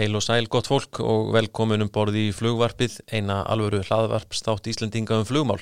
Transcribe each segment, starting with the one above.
Heil og sæl gott fólk og velkomin um borði í flugvarpið, eina alvöru hlaðvarpstátt Íslendinga um flugmál.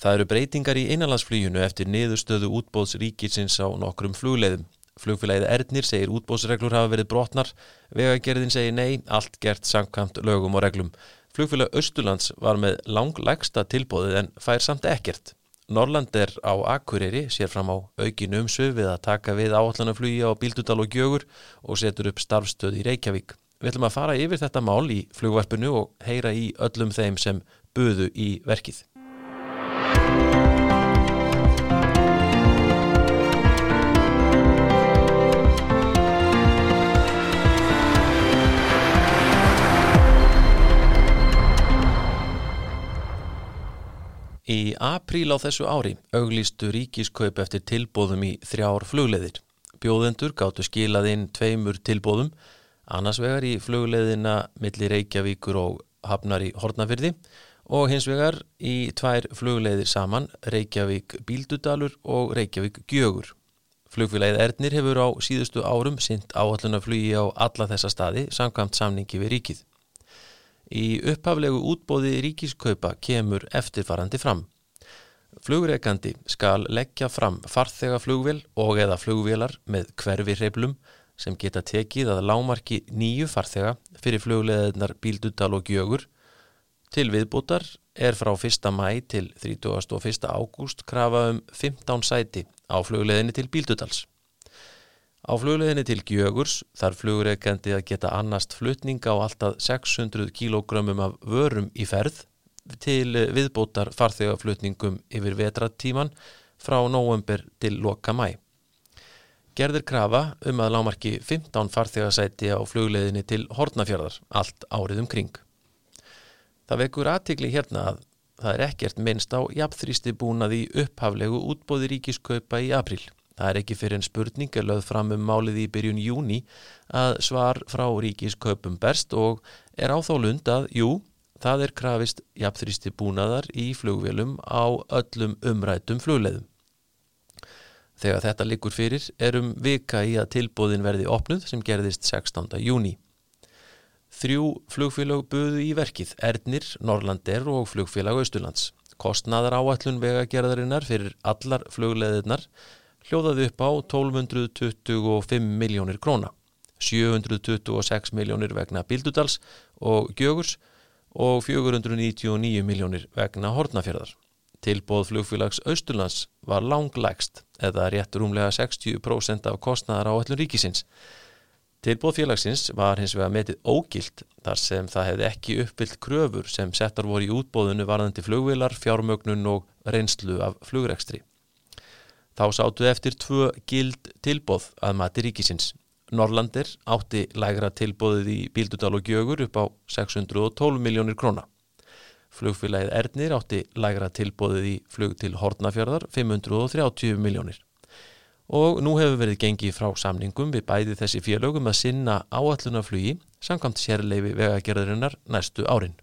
Það eru breytingar í einanlandsflýjunu eftir niðurstöðu útbóðs ríkisins á nokkrum flugleiðum. Flugfélagið Erdnir segir útbóðsreglur hafa verið brotnar, vegagerðin segir nei, allt gert samkvæmt lögum og reglum. Flugfélag Östurlands var með langlegsta tilbóðið en fær samt ekkert. Norrland er á Akureyri, sér fram á aukin umsöf við að taka við áallanaflugi á Bíldudal og Gjögur og setur upp starfstöð í Reykjavík. Við ætlum að fara yfir þetta mál í flugvarpinu og heyra í öllum þeim sem buðu í verkið. Í apríl á þessu ári auglýstu ríkiskaup eftir tilbóðum í þrjár flugleðir. Bjóðendur gáttu skilað inn tveimur tilbóðum, annars vegar í flugleðina millir Reykjavíkur og Hafnar í Hortnafyrði og hins vegar í tvær flugleðir saman Reykjavík Bíldudalur og Reykjavík Gjögur. Flugfélagið Ernir hefur á síðustu árum sint áallunaflugi á alla þessa staði samkvæmt samningi við ríkið. Í upphaflegu útbóði ríkiskaupa kemur eftirfarandi fram. Flugreikandi skal leggja fram farþegaflugvél og eða flugvélar með hverfi hreiflum sem geta tekið að lámarki nýju farþega fyrir flugleðinar Bíldudal og Gjögur. Til viðbútar er frá 1. mæ til 31. ágúst krafa um 15 sæti á flugleðinni til Bíldudals. Á flugleðinni til Gjögurs þarf flugreikandi að geta annast flutninga á alltaf 600 kílógrömmum af vörum í ferð til viðbótar farþegaflutningum yfir vetratíman frá nóvember til loka mæ. Gerðir krafa um að lámarki 15 farþegasæti á flugleðinni til Hortnafjörðar allt árið um kring. Það vekur aðtikli hérna að það er ekkert minnst á jafnþrýsti búnað í upphaflegu útbóði ríkiskaupa í april. Það er ekki fyrir en spurning er lögð fram um málið í byrjun júni að svar frá ríkisköpum berst og er á þá lund að, jú, það er krafist jafnþrýsti búnaðar í flugvélum á öllum umrætum flugleðum. Þegar þetta likur fyrir erum vika í að tilbúðin verði opnuð sem gerðist 16. júni. Þrjú flugfélag buðu í verkið, Erdnir, Norrlandir og flugfélag Östurlands. Kostnaðar áallun vegagerðarinnar fyrir allar flugleðirnar hljóðaði upp á 1225 miljónir króna, 726 miljónir vegna Bíldudals og Gjögurs og 499 miljónir vegna Hortnafjörðar. Tilbóð flugfélags Östurlands var langlegst eða rétt rúmlega 60% af kostnaðar á öllum ríkisins. Tilbóð félagsins var hins vega metið ógilt þar sem það hefði ekki uppfyllt kröfur sem settar voru í útbóðinu varðandi flugvilar, fjármögnun og reynslu af flugrekstri. Þá sátu eftir tvö gild tilbóð að mati ríkisins. Norrlandir átti lægra tilbóðið í Bíldudal og Gjögur upp á 612 miljónir króna. Flugfélagið Ernir átti lægra tilbóðið í flug til Hortnafjörðar 530 miljónir. Og nú hefur verið gengið frá samningum við bæði þessi félögum að sinna áallunaflugi samkvæmt sérleifi vegagerðarinnar næstu árin.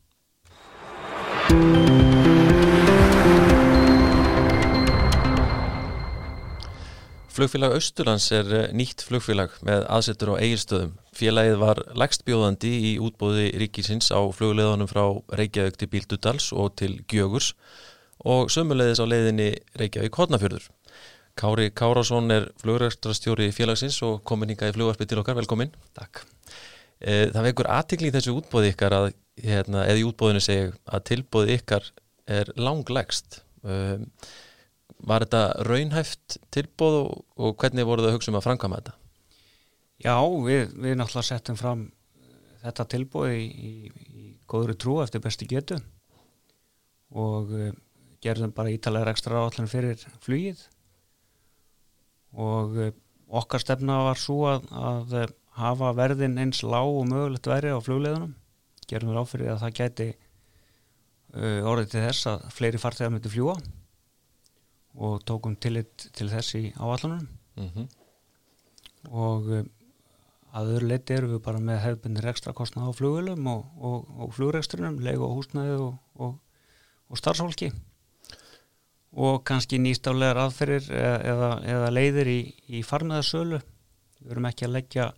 Flugfélag Östurlands er nýtt flugfélag með aðsettur á eigirstöðum. Félagið var lægstbjóðandi í útbóði ríkisins á flugleðunum frá Reykjavík til Bíldudals og til Gjögurs og sömulegðis á leiðinni Reykjavík Hodnafjörður. Kári Kárásson er flugrækstrastjóri félagsins og komin hinga í flugvarpi til okkar. Velkomin. Takk. Það vekur aðtikli í þessu útbóði ykkar að, hérna, eða í útbóðinu segi að tilbóði ykkar er langlegst. Um, Var þetta raunhæft tilbóð og, og hvernig voru það að hugsa um að framkama þetta? Já, við, við náttúrulega settum fram þetta tilbóð í, í, í góðri trú eftir besti getu og uh, gerðum bara ítalega ekstra áallan fyrir flugið og uh, okkar stefna var svo að, að uh, hafa verðin eins lág og mögulegt veri á flugleðunum gerðum við áfyrir að það gæti orðið til þess að fleiri farþegar myndi fljúa og tókum tillit til þess í áallunum mm -hmm. og um, að öðru leiti erum við bara með hefðbundir ekstra kostnað á flugulum og, og, og flugreksturinnum, leiku og húsnæði og, og starfsfólki. Og kannski nýstálegar aðferir eða, eða leiðir í, í farnaðarsölu við verum ekki að leggja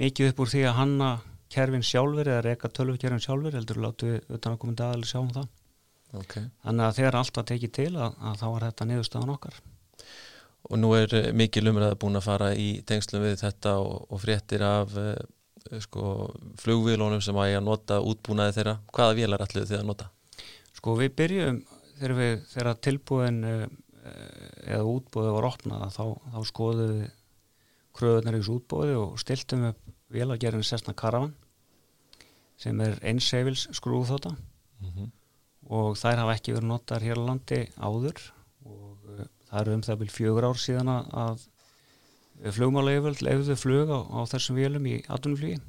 mikið upp úr því að hanna kerfin sjálfur eða reyka tölvukerfin sjálfur heldur látu við utan að koma dagalega sjá um það okay. þannig að þegar allt var tekið til að, að þá var þetta niðurstaðan okkar Og nú er eh, mikil umræða búin að fara í tengslum við þetta og, og fréttir af uh, sko, flugvílónum sem að ég að nota útbúnaði þeirra. Hvaða vélar ætluðu þið að nota? Sko við byrjum þegar, við, þegar tilbúin uh, eða útbúið var opnað þá, þá skoðum við kröðunar í þessu útbúið og stiltum upp vélagerðin sérstna Karavan sem er einsseifils skrúðþóta Mm -hmm. Og þær hafa ekki verið notar hér á landi áður. Og uh, það eru um það byrj fjögur ár síðan að, að flugmálaugvöld leiðuðu flug á, á þessum vélum í atvinnuflugi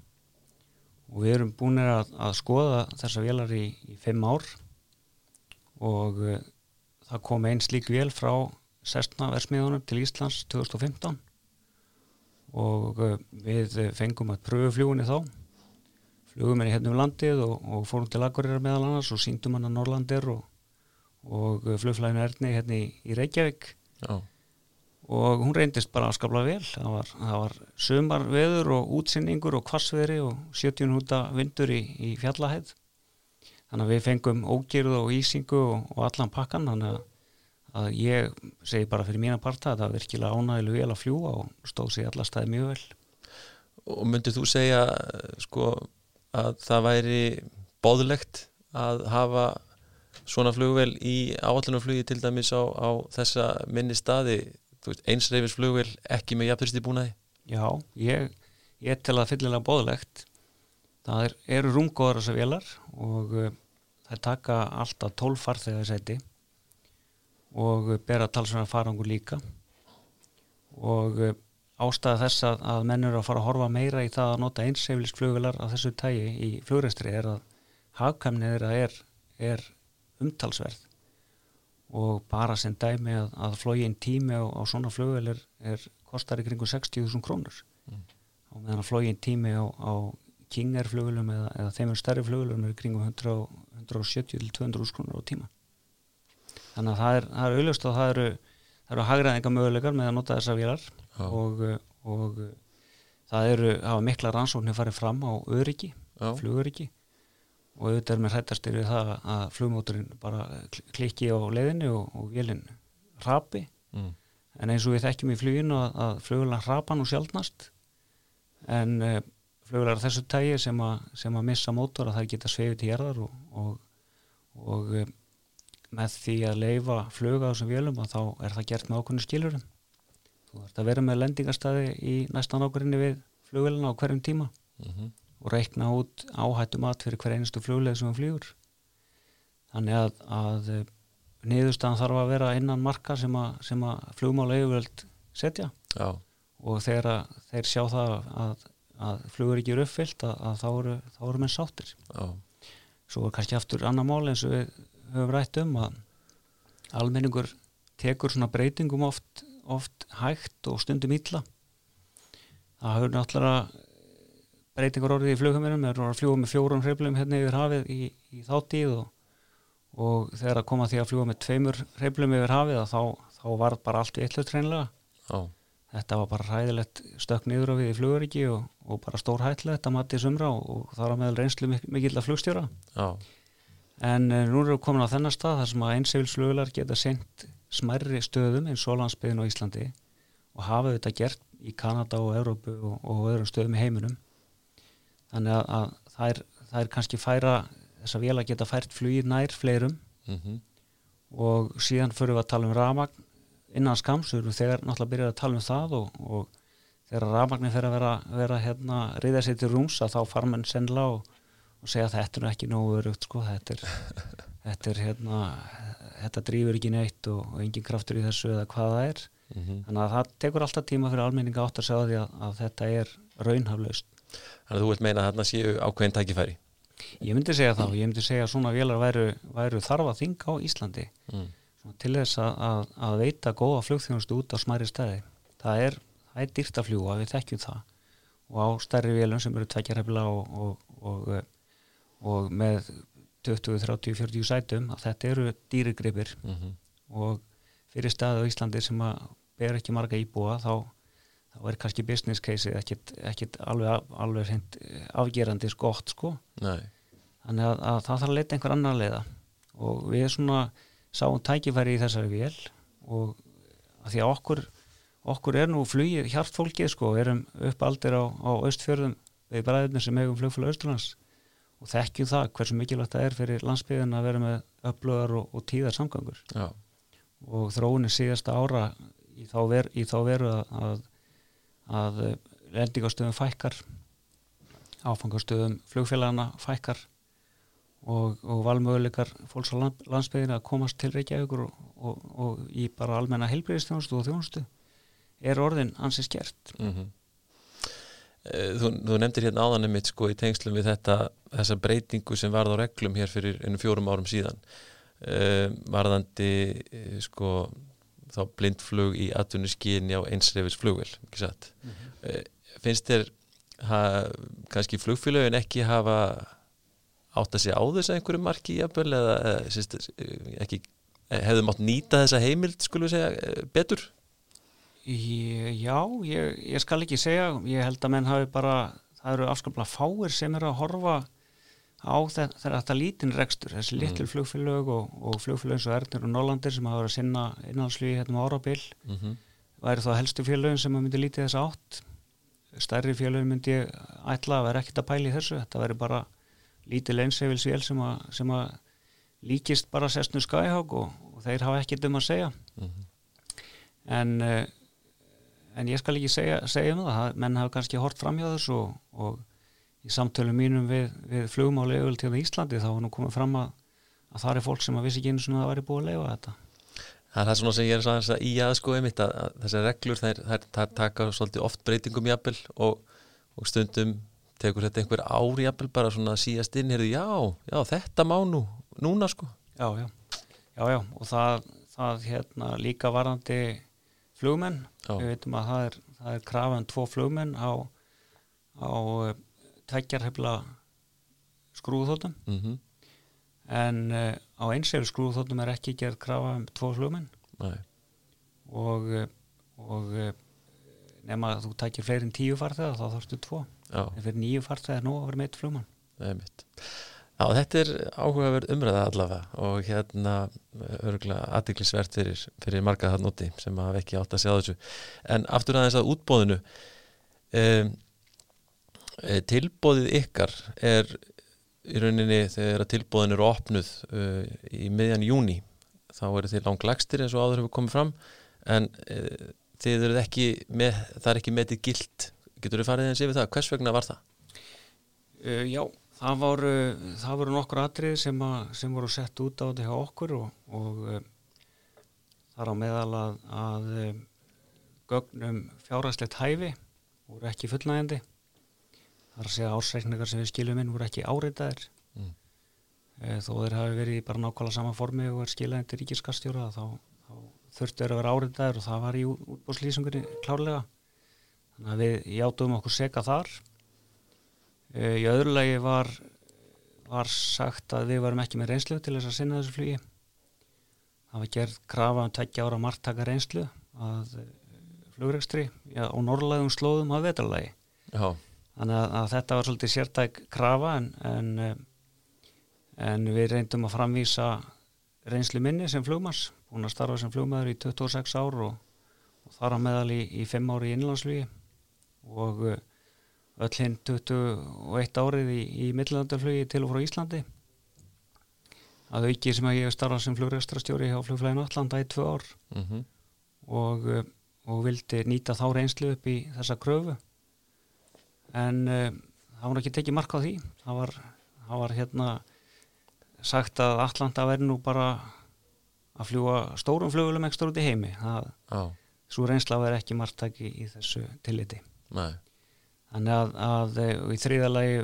og við erum búin að, að skoða þessar vélar í, í fimm ár. Og uh, það kom einn slík vél frá sestna versmiðunum til Íslands 2015 og uh, við fengum að pröfu flugunni þá flugum henni hérna um landið og, og fórum til Akureyrar meðal annars og síndum hann að Norlandir og, og flugflæðinu Erni hérna í, í Reykjavík. Já. og hún reyndist bara að skapla vel. Það var, það var sömar veður og útsinningur og kvassveðri og 70 húnda vindur í, í fjallahæð. Þannig að við fengum ógjörðu og ísingu og, og allan pakkan þannig að, að ég segi bara fyrir mína parta að það var virkilega ánægilega vel að fljúa og stóð sér alla staði mjög vel. Og myndir þú segja sko, að það væri bóðlegt að hafa svona flugvél í áallunarflugi til dæmis á, á þessa minni staði einsreifis flugvél ekki með jafnverðst í búnaði? Já, ég, ég tel að fyllilega bóðlegt það er, eru rungóðar þessar vélar og uh, það taka alltaf 12 farþegar seti og uh, bera talsverðan farangur líka og uh, ástæða þess að, að menn eru að fara að horfa meira í það að nota einseflisk flugvelar af þessu tægi í flugreistri er að þeirra er, er umtalsverð. Og bara sem dæmi að, að flógin tími á, á svona flugvel er, er kostar í kringu 60.000 krónur. Mm. og meðan að flógin tími á, á King Air flugvelum eða, eða þeim er stærri flugvelum er í kringum 100, 170 til 200 krónur á tíma. Þannig að það er, er auðlust og það eru, eru hagræðinga möguleikar með að nota þessar vélar Já. og, og það eru, hafa mikla rannsóknir farið fram á öryggi, Já. flugöryggi og auðvitað er með hrættastir við það að flugmóturinn bara kl- klikki á leiðinni og, og vélinn hrapi Mm. en eins og við þekkjum í fluginu að, að flugurlega hrapa nú sjaldnast en uh, flugurlega þessu tægi sem, a, sem að missa mótor að það geta sveifið til hérðar og, og, og uh, með því að leifa fluga á þessum vélum að þá er það gert með ákveðinu skilurum þú þarfst að vera með lendingarstaði í næstan ákveðinu við flugvelina á hverjum tíma Mm og reikna út áhættu mat fyrir hver einustu flugleið sem hann flýgur. Þannig að, að eh, niðurstaðan þarf að vera innan marka sem að, að flugmála yfirvöld setja. Já, og þegar að, þeir sjá það að, að flugur ekki eru uppfyllt að, að þá eru, þá eru menn sáttir. Já, svo er kannski aftur annar mál eins og við höfum rætt um að almenningur tekur svona breytingum oft, oft hægt og stundum illa. Það hefur náttúrulega breytingar orðið í flughuminum er að fljúa með fjórum hreiflum hérna yfir hafið í, í þáttíð og, og þegar að koma því að fljúa með tveimur hreiflum yfir hafið þá, þá var bara allt vittlust hreinlega. Já, þetta var bara hræðilegt stökk niður á við í fluguríki og, og bara stór hættilegt að mati sumra og, og það var meðal reynslu mik mikill að flugstjóra. Já, en uh, nú erum við komin á þennan stað þar sem að einsefilsflugular geta sendt smærri stöðum eins og landsbyðin á Íslandi og hafa þetta gert í Kanada og Európu og, og öðrum stöðum í heiminum. Þannig að, að það, er, það er kannski færa þess að vel að geta fært flugir nær fleirum. Mm og síðan fyrir við að tala um rafmagn. Innan skams, við erum þegar náttúrulega byrjað að tala um það og, og þegar rafmagnin fyrir að vera, vera hérna reyða sér til rúms að þá fara mann sennilega og, og segja þetta er ekki nógu örugt sko, þetta er, þetta er hérna þetta drýfur ekki neitt og, og engin kraftur í þessu eða hvað það er. Mhm. þannig að það tekur alltaf tíma fyrir almenninga átt að segja því að, að þetta er raunhaflaust. Þannig að þú vilt meina að þarna séu ákveðin tækifæri? Ég myndi segja þá, ég myndi segja að svona vélar væru, væru þarfa þing á Íslandi. Mm. til þess að, að, að veita góða flugþjónustu út á smæri stæði það er, það er dýrt að fljúa, við þekkjum það. Og á stærri vélum sem eru tvekjarhefla og, og, og, og með 20, 30, 40 sætum að þetta eru dýrigripir Mm og fyrir staði á Íslandi sem að ber ekki marga íbúa þá, þá er kannski business case ekkit alveg, alveg hreint afgerandi skott sko. Nei, þannig að, að það þarf að leita einhver annar leiða. Og við svona sáum tækifæri í þessari vél og að því að okkur okkur er nú flugið hjartfólkið sko við erum upp aldir á, á austfjörðum við bræðinu sem eigum flugfélag Östurlands og þekkjum það hversu mikilvægt það er fyrir landsbyðin að vera með upplöðar og, og tíðar samgangur já, og þróunin síðasta ára í þá, ver, í þá veru að, að, að lendingastöðum fækkar áfangastöðum flugfélagana fækkar og, og valmöguleikar fólks á land, landsbyðinu að komast til Reykjavíkur og, og, og í bara almenna heilbreyðistjónustu og þjónustu er orðin ansið skert. Mm þú, þú nefndir hérna áðanum mitt sko í tengslum við þetta þessa breytingu sem varð á reglum hér fyrir ennum fjórum árum síðan uh, varðandi uh, sko þá blindflug í atvinnuskíðinni á einsreifis flugvel ekki satt? Uh, finnst þér ha, kannski flugfélögin ekki hafa átt að sé á þess að einhverju marki jafnvel eða, eða syns, ekki hefðu mátt nýta þessa heimild skulum við segja eh, betur? Ég- Já, ég, ég skal ekki segja ég held að menn hafi bara það eru afskaplega fáir sem eru að horfa á þetta lítinn rekstur, þessi litlu flugfélög og, og flugfélög eins og Ernir og Nólandir sem hafa verið að sinna innhaldsflugi hérna um árabil. Mm -hmm. væri þá helstu félögin sem myndi lítið þess átt? Stærri félögin myndi ég ætla að vera ekkert að pæla í þessu. Þetta væri bara lítið leinsefilsvél sem, sem að líkist bara sestnu Skyhawk og, og þeir hafa ekkert um að segja. En uh, en ég skal ekki segja, segja um það. Menn hafa kannski hort framhjá þessu og, og í samtölum mínum við, við flugmáli auðvöld til Íslandi þá var nú komið fram að, að það er fólk sem að vissi ekki einu svona að það væri búið að leifa þetta. Það er það svona sem ég er svona að í að sko einmitt að, að þessar reglur þær, þær, þær taka svolítið oft breytingum jafnvel og, og stundum tekur þetta einhver ár jafnvel bara svona að síast inn heyrðu, já, já, þetta má nú núna sko. Já, já, já, já og það, það hérna líka varandi flugmenn. Já. við veitum að það er, það er krafa um tvo flugmenn á, á tveggjarhefla skrúðþóttum mm en uh, á einsefil skrúðþóttum er ekki gerð krafa um tvo flugmenn. Nei, og, eh, og eh, nema að þú takir fleiri en tíu farþegar þá þarfstu tvo. Já, en fyrir nýju farþegar nú að vera meitt flugmann. Er mitt. Já, þetta er áhugaverð umræða allavega og hérna örgulega aðdeklisvert fyrir, fyrir marga það noti sem hafa ekki átt að segja þessu. En aftur aðeins að útbóðinu um, tilbóðið ykkar er í rauninni þegar tilbóðin eru opnuð uh, í miðjan júni þá eru þið langlagstir eins og áður hefur komið fram en uh, þið eruð ekki með, það er ekki metið gilt. Getur þið farið eins yfir það, hvers vegna var það? uh, Já, það voru, það voru nokkur atrið sem, að, sem voru sett út á þetta hjá okkur og, og þar á meðal að, að gögnum fjárhastlegt hæfi voru ekki fullnægjandi þar að segja ársreikningar sem við skiljum inn voru ekki áritaðir. Mm. Eh, þó þeir hafi verið bara nákvæmlega sama formi og er skilaðin til ríkiskastjóra þá, þá þurftu þeir að vera áritaðir og það var í útbúrslýsingunni klárlega. Þannig að við játum okkur seka þar. Eh, í öðru lagi var var sagt að við varum ekki með reynslu til þess að sinna þessu flugi. Það var gerð krafa um tveggja ára margtaka reynslu að eh, flugrekstri já, á norrlæðum slóðum að vetralagi Já, þannig að, að þetta var svolítið sértæk krafa en, en, eh, en við reyndum að framvísa reynslu minni sem flugmanns búin að starfa sem flugmaður í 26 ár og, og þar á meðal í, í 5 ári í innlandsflugi og eh, öll hinn 21 árið í, í millilandaflugi til og frá Íslandi. Að auki sem að ég hef starfað sem flugrestrastjóri hjá flugflæðinu Allanda í tvö ár. Mhm. Og, uh, og vildi nýta þá reynslu upp í þessa kröfu en uh, það var ekki tekið mark á því. Það var, það var hérna sagt að Atlanta verði nú bara að fljúa stórum flugulum ekstra út í heimi. Það, svo reynsla verði ekki marktaki í þessu tilliti. Nei, þannig að, að eh, í þriðalagi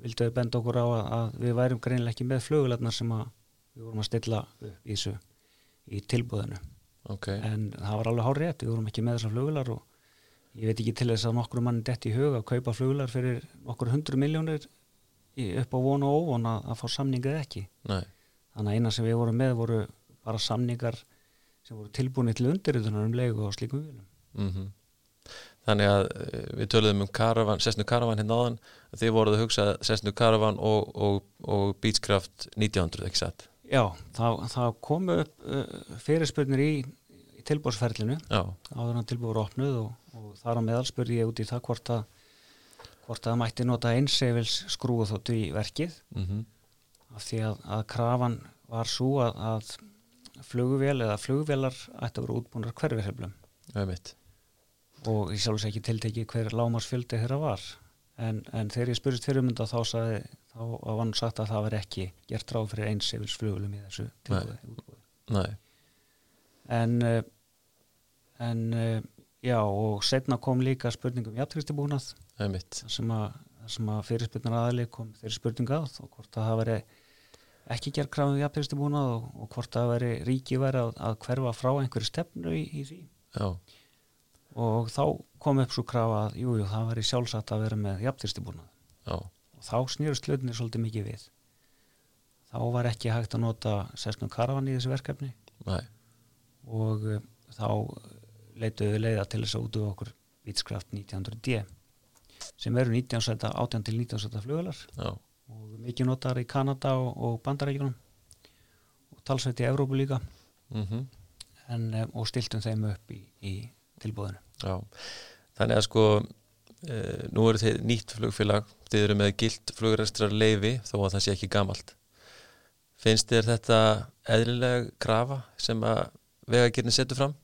vildu við benda okkur á að, að við værum greinlega ekki með flugulegnar sem að við vorum að stilla upp í þessu í tilbúðinu ok. En það var alveg hár rétt, við vorum ekki með þessar flugular og ég veit ekki til þess að nokkur mann dett í hug að kaupa flugular fyrir nokkur hundru miljónir upp á von og óvon að, fá samningað ekki. Nei, þannig að eina sem við vorum með voru bara samningar sem voru tilbúinni til undirritunar um leigu og slíkum vilum mhm. Þannig að eh, við töluðum um karavan, Sessnu Karavan hérna áðan. Þið voruð að hugsa Sessnu Karavan og, og, og Beechcraft 1900 ekki satt? Já, það, það komu upp uh, fyrirspurnir í, í tilbúrsferlinu áður en tilbúr opnuð og, og þar á meðal spurði ég út í það hvort að hvort að mætti nota einsefils skrúu þóttu í verkið. Mm af því að, að krafan var svo að, að flugvél eða flugvélar ætti að vera útbúnar hverfirheflum er og ég sjálfs ekki tiltekið hver lámarsfjöldi þeirra var. En, en þegar ég spurist fyrirmynda þá sagði þá var hann sagt að það var ekki gert ráð fyrir einsefils flugvélum í þessu Nei, en eh, en eh, já og setna kom líka spurningum mitt sem að, sem að fyrirspurnar aðali kom þeirri spurninga að og hvort að það veri ekki gerð krafum jafntrýstibúnað og, og hvort að veri ríki veri að, að hverfa frá einhverju stefnu í, í því. Já, og þá kom upp svo krafa að jú, jú, það veri sjálfsagt að vera með jafntrýstibúnað já, og þá snýrust hlutinni svolítið mikið við. Þá var ekki hægt að nota sessnum karavan í þessu verkefni. Nei, og uh, þá leituðu leiða til þess að útu okkur Beechcraft 1900D sem eru 19 sæta, 18 til 19 sæta flugular já, og mikið notar í Kanada og, og Bandarækjunum og talsveit í Evrópu líka. Mhm. En, um, og stiltum þeim upp í, í tilbúðinu Já, þannig að sko e, nú eru þið nýtt flugfélag. Þið eru með gilt flugræstrar leifi þó að það sé ekki gamalt. Finnst þér þetta eðlileg krafa sem að vegagirni setur fram?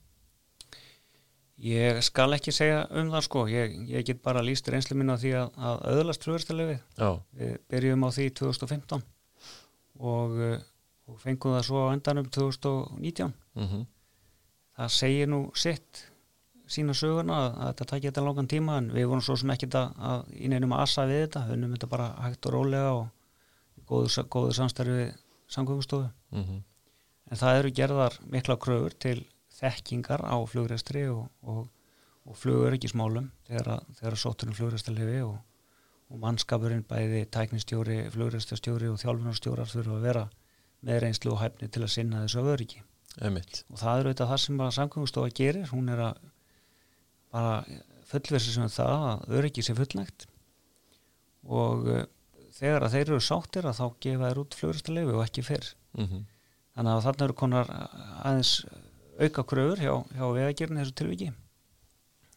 Ég skal ekki segja um það sko. Ég, ég get bara líst reynslu minna því að, að öðlast flugurstælefið Já, við byrjum á því 2015 og, uh, og fengum það svo á endanum 2019 mhm. Það segir nú sitt sína söguna að, að þetta takja þetta langan tíma en við vorum svo sem ekki að í neinum að asa við þetta, við unnum þetta bara hægt og rólega og góðu, góðu samstarfi við samgöngustofu. Mhm. En það eru gerðar mikla kröfur til þekkingar á flugræstri og, og, og flugöryggismálum þegar, þegar sótturinn flugræstarlefi og, og mannskapurinn bæði tæknistjóri, flugræstastjóri og þjálfunarstjórar þurfa að vera með reynslu og hæfni til að sinna þessu af öryggi. Emitt, og það er auðvitað það sem að samkvæmustofa gerir. Hún er að bara fullversi sem það að öryggi sé fullnægt. Og uh, þegar að þeir eru sáttir að þá gefa þeir út flugræstarlefi og ekki fyrr. Mhm. Þannig að þarna eru konar aðeins auka kröfur hjá, hjá vegagerinn þessu tilviki.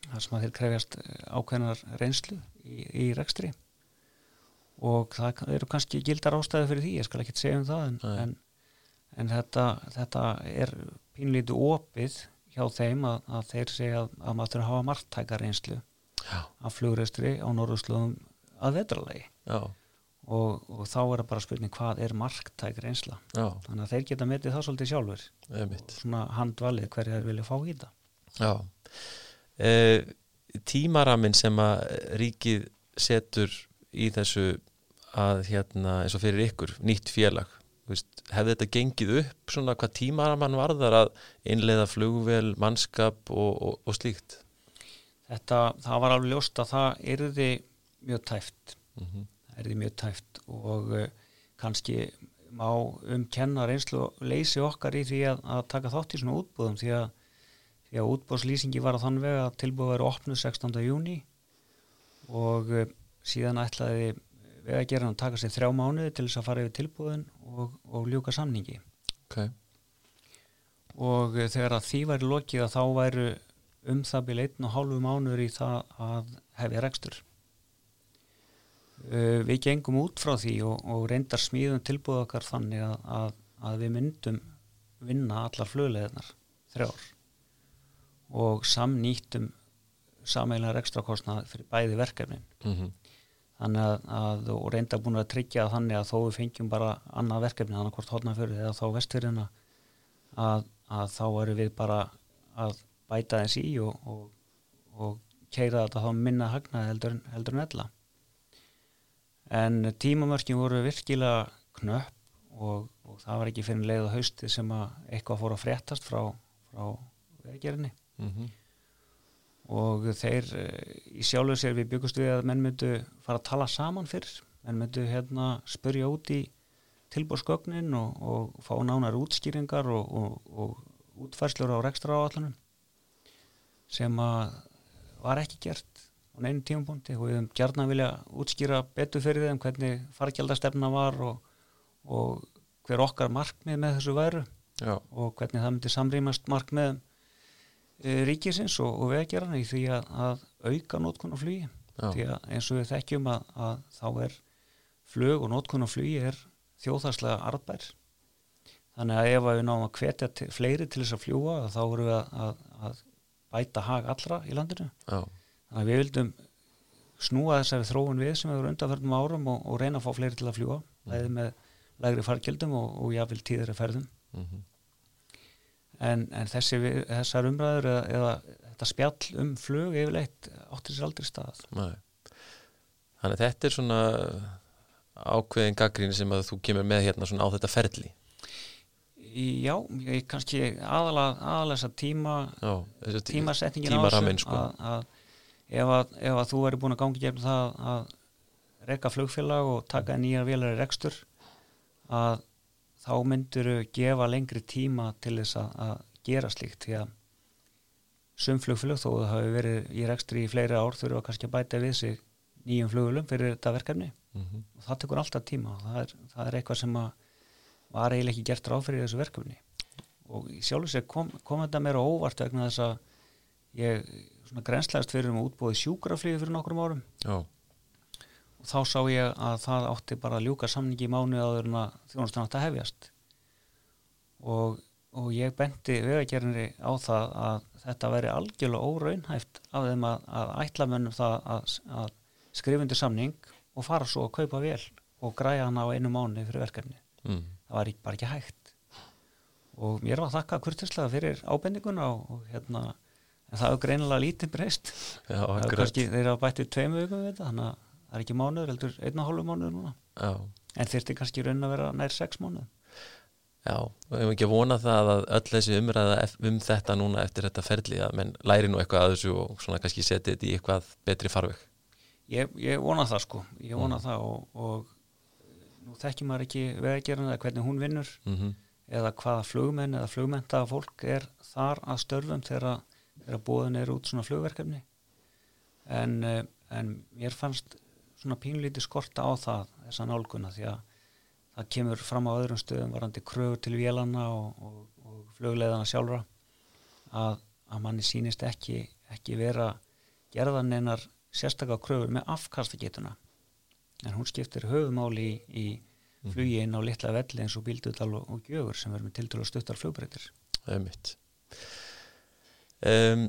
Þar sem að þeir krefjast ákveðnar reynslu í, í rekstri. Og það eru kannski gildar ástæði fyrir því, ég skal ekki segja um það en, en, en þetta, þetta er pínlítið opið hjá þeim að, að þeir segja að, að maður þurfa að hafa margtæka reynslu af flugreistri á norðurslóðum að vetralagi já, og, og þá er það bara spurning hvað er margtæk reynsla? Já, þannig að þeir geta metið það svolítið sjálfur emitt svona handvalið hverja þeir vilja fá í það Já. E, Tímaramin sem að ríkið setur í þessu að hérna eins og fyrir ykkur, nýtt félag veist, hefði þetta gengið upp svona hvað tímaraman varðar að innleiða flugvél, mannskap og, og, og slíkt? Þetta, það var alveg ljóst að það yrði mjög tæft. Mm það yrði mjög tæft og uh, kannski má um kenna reynslu og leysi okkar í því að, að taka þátt í svona útbúðum því að, því að útbúðslýsingi var að þann veg að tilbúið verið opnuð 16. júni og uh, síðan ætlaði vegagerðan að taka sér þrjá mánuði til þess að fara yfir tilbúðin og, og ljúka samningi Ok, og eh, þegar að því væri lokið að þá væru um það byrja einn og hálfu mánuður í það að hefja rekstur uh, við gengum út frá því og, og reyndar smíðum tilbúð okkar þannig að, að, að við myndum vinna allar flugleðinar þrjár og samnýttum sameiginlega rekstrakostnað fyrir bæði verkefnin. Mm þannig að, að og reynda búin að tryggja þannig að þó við fengjum bara annað verkefni þannig hvort hotnafjörði eða þá vestfjörðina að, að þá erum við bara að bæta þess í og, og, og keira þetta þá minna hagnaði heldur, heldur en ella en tímamörkin voru virkilega knöpp og, og það var ekki fyrir leið á hausti sem að eitthvað fór að fréttast frá, frá veðgerinni -hmm. og þeir eh, í sjálfu sér við byggust við að menn myndu fara að tala saman fyrr. Menn myndu hérna spurja út í tilbúrsgögnin og, og fá nánar útskýringar og, og, og útfærslur á rekstra áallunum sem að var ekki gert á neinu tímapunkti. Og við höfum gert að vilja útskýra betur fyrir þeim hvernig fargjaldastefna var og, og hver okkar markmið með þessu væru Já, og hvernig það myndi samrýmast markmið e, ríkisins og, og veðgerðan í því að, að auka nótkun á flugi. Því að eins og við þekkjum að, að þá er flug og nótkun á flugi er þjóðhagslega arðbær. Þannig að ef við náum að hvetja fleiri til þess að fljúa þá erum við að, að, að bæta hag allra í landinu. Já, að við vildum snúa þessari þróun við sem hefur undanförnum árum og, og reyna að fá fleiri til að fljúa mm. með lægri fargjöldum og, og jáfnvel tíðari ferðum mhm, en, en þessi, við- þessar umræður eða, eða þetta spjall um flug yfirleitt áttir sér aldrei stað nei. Þannig að þetta er svona ákveðin gaggrín sem að þú kemur með hérna svona á þetta ferli. Já, ég kannski aðalega, aðalega þessa tíma tímasetningin á tímaramminn, sko. að, að, ef að ef að þú væri búin að gangi gefn það að reka flugfélag og taka nýjar vélar í rekstur að þá myndur gefa lengri tíma til þess að, að gera slíkt því að sum flugfélag þó það hafi verið í rekstri í fleiri ár þurfa kannski að bæta við sig nýjum flugulum fyrir þetta verkefni. Mhm, og það tekur alltaf tíma og það er, það er eitthvað sem að var eiginlega ekki gert ráð fyrir þessu verkefni. Og sér kom, kom þetta mér á óvart vegna þess að ég svona grenslegast fyrir um útbúið sjúkraflýði fyrir nokkrum árum. Já, og þá sá ég að það átti bara að ljúka samningi í mánu áður en að þjónustan átti að hefjast. Og, og ég benti vegagerðinni á það að þetta veri algjörlega óraunhæft af þeim að, að ætla mönnum það að, að skrifundir samning og fara svo að kaupa vel og græja hana á einu mánu fyrir verkefni. Mm, það var bara ekki hægt. Og mér var þakka kurtislega fyrir ábendinguna og, og hérna en það er greinilega lítið breyst. Já, það er kannski, þeir hafa bættið tveimu vikum við þetta þannig að það er ekki mánuður, heldur einn og hálfu mánuður núna. Já, en þyrfti kannski raun að vera nær sex mánuð já, og hefum ekki að vona það að öll þessi umræða um þetta núna eftir þetta ferli að menn læri nú eitthvað að þessu og svona kannski setja þetta í eitthvað betri farveg. ég, ég vona það sko, ég vona það og, og nú þekki maður ekki vegagerðin eða hvernig hún vinnur Mm eða hvaða flugmenn eða flugmenta fólk er þar að störfum þegar, þegar búðin er út svona flugverkefni. En, eh, en mér fannst svona pínlítið skorta á það þessa nálguna því að það kemur fram á öðrum stöðum varandi kröfur til vélanna og, og, og flugleiðana sjálfra að, að manni sýnist ekki, ekki vera gerðan einar sérstaklega kröfur með afkastagetuna. En hún skiptir höfumáli í, í flugi inn á litla velli eins og bíldudal og, og gjögur sem verður með tildur og stuttar flugbreytir Það er mitt. Um,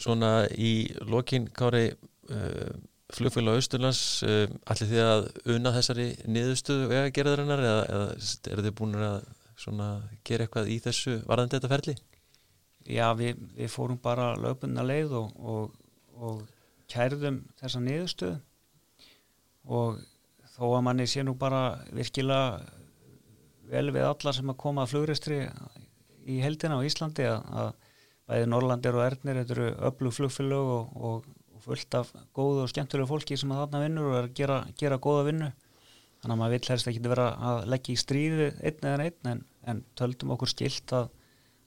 svona í lokin, Kári, uh, flugfélag Austurlands, uh, allir þið að unna þessari niðurstöðu eða gerðarinnar eða, eða eru þið búin að svona gera eitthvað í þessu varðandi þetta ferli? Já, við, við fórum bara lögbundna leið og, og, og kærðum þessa niðurstöðu og þó að manni sé nú bara virkilega vel við alla sem að koma að flugreistri í heldina á Íslandi að, að bæði Norrlandir og Ernir þetta eru öflug flugfélög og, og, og fullt af góðu og skemmtilegu fólki sem að þarna vinnur og er að gera, gera góða vinnu. Þannig að maður vill helst ekki vera að leggja í stríði einn eða einn en, en töldum okkur skilt að,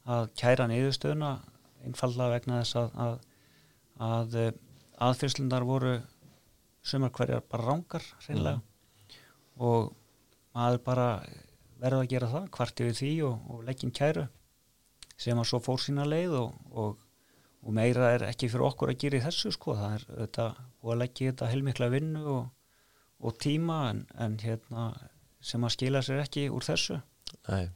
að kæra niðurstöðuna einfallega vegna þess að, að, að eh, aðfyrslundar voru sumar hverjar bara rángar hreinlega. Og maður bara verður að gera það hvart yfir því og, og leggjum kæru sem að svo fór sína leið og, og, og meira er ekki fyrir okkur að gera í þessu sko, það er þetta og að leggja í þetta heilmikla vinnu og, og tíma en, en hérna sem að skila sér ekki úr þessu. Nei,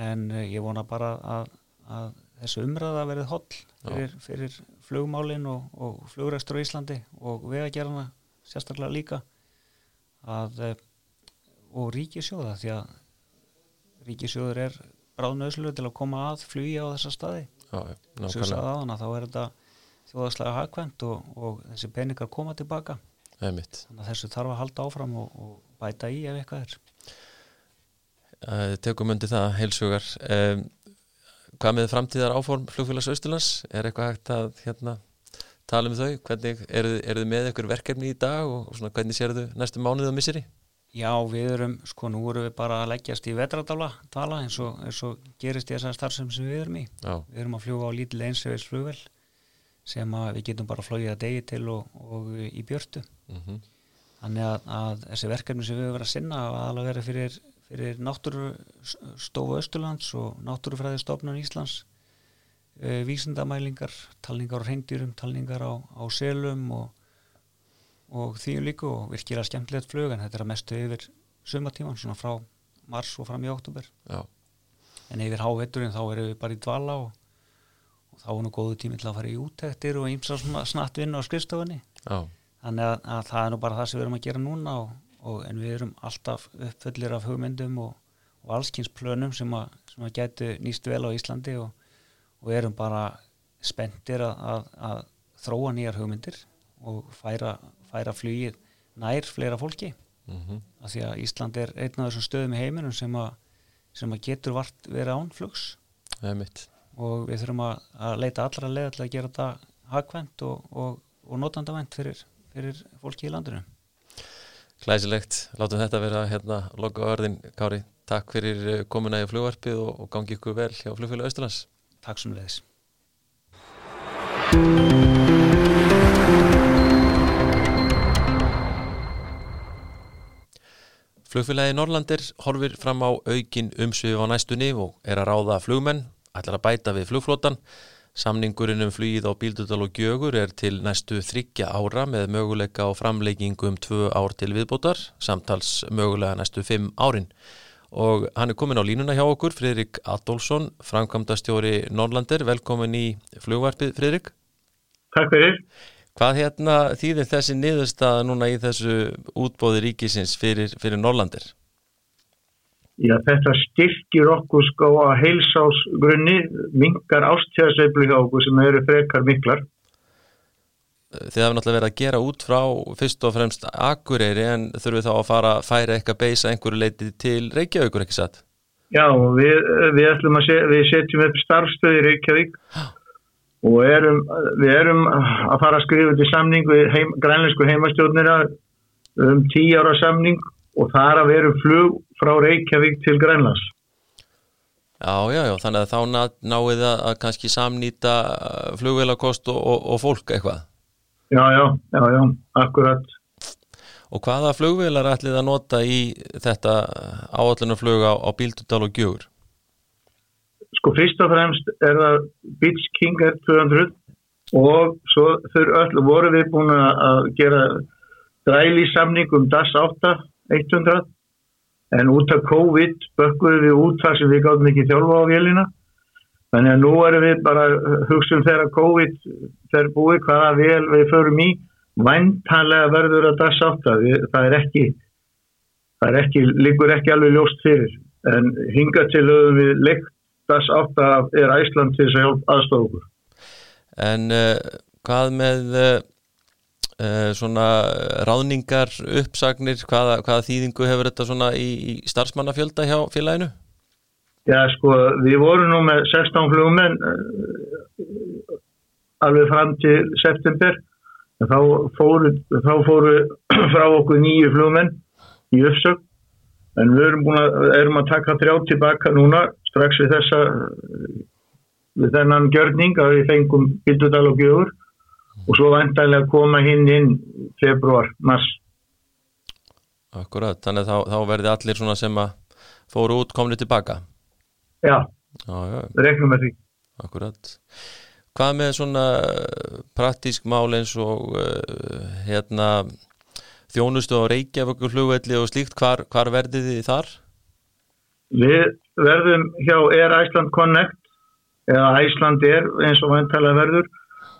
en uh, ég vona bara að, að þessu umræða verið holl fyrir, fyrir flugmálin og, og flugrestur á Íslandi og vegagerðana sérstaklega líka að uh, og ríkisjóða því að ríkisjóður er bráðnöðslu til að koma að flugi á þessa staði sem nákvæmlega, sagði aðan að þá er þetta þjóðarslega hagkvæmt og, og þessi peningar koma tilbaka það er mitt. þannig að þessu þarf að halda áfram og, og bæta í ef eitthvað er Uh, Tökum undir það heilsugar. Um, hvað með framtíðar áform flugfélags Austurlands? Er eitthvað hægt að hérna, tala um þau? Hvernig eru, þið með ykkur verkefni í dag og, og svona, hvernig sér þau næstu mánuð og misseri? Já, við erum, sko nú erum við bara að leggjast í vetradala tala eins og, eins og gerist í þessar starfsem sem við erum í. Já, við erum að fljúga á lítil einsefis flugvel sem að við getum bara flóið að degi til og, og í björtu. Mm þannig að, að þessi verkefni sem við höfum verið að sinna að alveg vera fyrir, fyrir náttúrustofu Östurlands og náttúrufræðistofnun Íslands e, vísindamælingar, talningar á reyndýrum, talningar á, á selum og, og því líku og virkilega skemmtilegt flug en þetta er að mestu yfir sumatíman svona frá mars og fram í oktober Já, en yfir hávetturinn þá erum við bara í dvala og, og þá er nú góðu tími til að fara í úttektir og ímsa snatt vinna á skrifstofunni. Já, þannig að, að það er nú bara það sem við erum að gera núna og, og, en við erum alltaf uppfullir af hugmyndum og, og allskynnsplönum sem að, sem að getu nýst vel á Íslandi og erum bara spenntir að, að, að þróa nýjar hugmyndir og færa, færa flugið nær fleira fólki. Mm af því að Ísland er einn af þessum stöðum í heiminum sem að, sem að getur vart verið ánflugs og við þurfum að, að leita allra leða til að gera þetta hagkvæmt og, og, og notandavænt fyrir, fyrir fólki í landinu. Glæsilegt, látum þetta vera hérna loka orðin, Kári, takk fyrir komuna í flugvarpið og, og gangi ykkur vel hjá flugfélag Östurlands Takk sem leiðis. Flugfélagi Norlandir horfir fram á aukin umsvið á næstunni og er að ráða flugmenn, ætlar að bæta við flugflótan. Samningurinn um flugið á Bíldudal og Gjögur er til næstu þryggja ára með möguleika á framleikingu um tvö ár til viðbótar, samtals mögulega næstu fimm árin. Og hann er komin á línuna hjá okkur, Fridrik Adolfsson, framkvæmdastjóri Norlandir. Velkomin í flugvarpið, Fridrik. Takk fyrir. Hvað hérna þýðir þessi niðurstaða núna í þessu útbóði ríkisins fyrir, fyrir Norlandir? Já, þetta styrkir okkur sko að heilsásgrunni, mingar ástíðasveiflu hjá okkur sem eru frekar miklar. Þið hafum náttúrulega verið að gera út frá fyrst og fremst Akureyri en þurfum þá að fara að færa eitthvað beisa einhverju leiti til Reykjavíkur, ekki satt? Já, við, við set, við setjum upp starfstöði í Reykjavík og erum, við erum að fara að skrifa til samning við heim, grænleinsku heimastjórnira um tíu ára samning og þar að veru flug frá Reykjavík til Grænlands. Já, já, já, þannig að þá ná, náið að, að kannski samnýta flugvélakost og, og, og fólk eitthvað. Já, já, já, já, akkurat. Og hvaða flugvélar ætlið að nota í þetta áallunarflug á, á Bíldudal og Gjögur? Sko fyrst og fremst er það Beach King R200 og svo öll voru við búin að gera dræli samning um DAS 8 100 en út af COVID bökkuðum við út þar sem við gáðum ekki þjálfa á vélina. Þannig að nú erum við bara hugsun þegar COVID þegar búið hvaða vel við förum í væntanlega verður að DAS 8 við, það er ekki það er ekki, líkur ekki alveg ljóst fyrir. En hinga til höfum við leikt DAS 8 er Æsland til þess að hjálpa aðstofa okkur. En uh, hvað með uh, uh, svona ráðningar, uppsagnir, hvaða, hvaða þýðingu hefur þetta svona í, í starfsmannafjölda hjá félaginu? Já sko, við vorum nú með 16 flugmenn alveg fram til september. Þá fóru, þá fóru frá okkur nýju flugmenn í uppsögn. En við erum, að, erum að taka þrjá tilbaka núna strax við þessa við þennan gjörning að við fengum Bildudal og Gjögur og svo vantarlega koma hinn inn februar, mars. Akkurat, þannig að þá, þá verði allir svona sem að fóru út komni tilbaka? Já, já, já. regnum með því. Akkurat. Hvað með svona praktísk mál eins og uh, hérna þjónustu á Reykjavíkur flugvelli og slíkt, hvar, hvar verðið þið þar? Við verðum hjá Air Iceland Connect eða Iceland Air eins og vantalega verður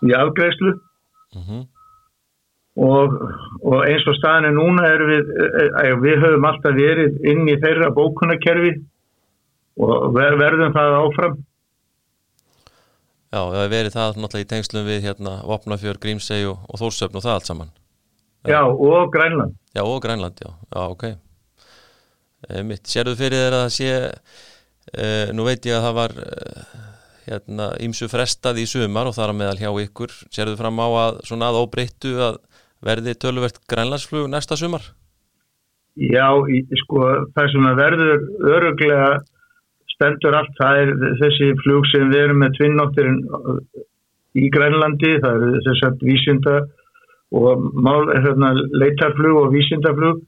í afgreifslu Uh -huh. og, og eins og staðinu núna erum við, eh, við höfum alltaf verið inn í þeirra bókunarkerfi og ver, verðum það áfram. Já, það hefur verið það náttúrulega í tengslum við hérna Vopnafjör, Grímsey og, og Þórsöfn og það allt saman. Já, og Grænland. Já, og Grænland, já, já, ok. Mitt, sérðu fyrir þeirra að sé, e, nú veit ég að það var e, hérna ímsu frestað í sumar og þar að meðal hjá ykkur, sérðu fram á að svona að óbreyttu að verði töluvert grænlandsflug næsta sumar? Já, í, sko, það sem verður öruglega stendur allt, það er þessi flug sem við erum með tvinnóttirinn í Grænlandi, það eru þess að vísinda og mál, hérna, leitarflug og vísindaflug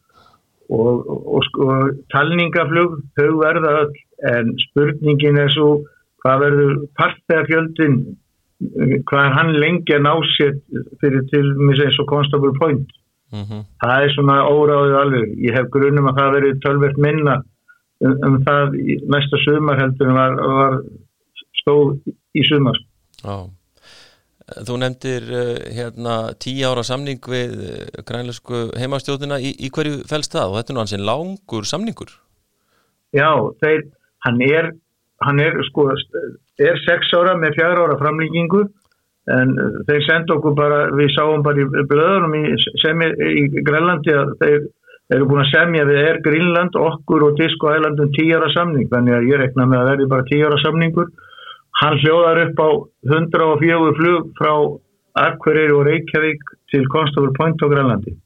og, og, og talningaflug, þau verða öll, en spurningin er svo hvað verður partæðarfjöldin, hvað er hann lengi að ná sér fyrir til eins og Constable Point. Mm -hmm. Það er svona óráðið alveg. Ég hef grunum að það verður tölvert minna um, um það næsta sumar heldur var, var stóð í sumar. Já. Þú nefndir uh, hérna tíu ára samning við uh, grænleysku heimastjóðina. Í, í hverju fælst það? Og þetta er nú hansinn langur samningur. Já, þeir, hann er, hann er sko, er sex ára með fjara ára framlýkingu en þeir senda okkur bara, við sáum bara í blöðunum í, í Grænlandi að þeir eru búin að semja við er Grínland, okkur og Disco Islandum tíara samning, þannig að ég rekna með að verði bara tíara samningur hann hljóðar upp á 104 flug frá Akvereyri og Reykjavík til Constable Point á Grænlandi.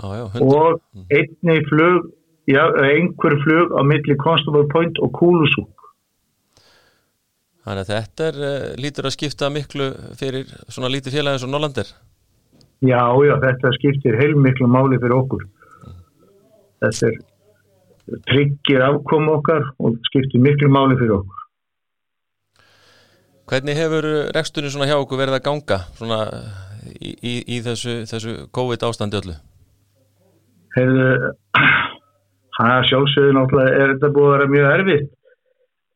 Ah, já, og einni flug já, einhver flug á milli Constable Point og Kúlusúk. Þannig að þetta er uh, lítur að skipta miklu fyrir svona lítið félagi eins og Norlandir Já, já, þetta skiptir heilmiklu máli fyrir okkur. Þetta er tryggir afkom okkar og skiptir miklu máli fyrir okkur Hvernig hefur reksturinn svona hjá okkur verið að ganga svona í, í, í þessu, þessu COVID ástandi öllu? Hefur það sjálfsögðu náttúrulega er þetta búið að vera mjög erfitt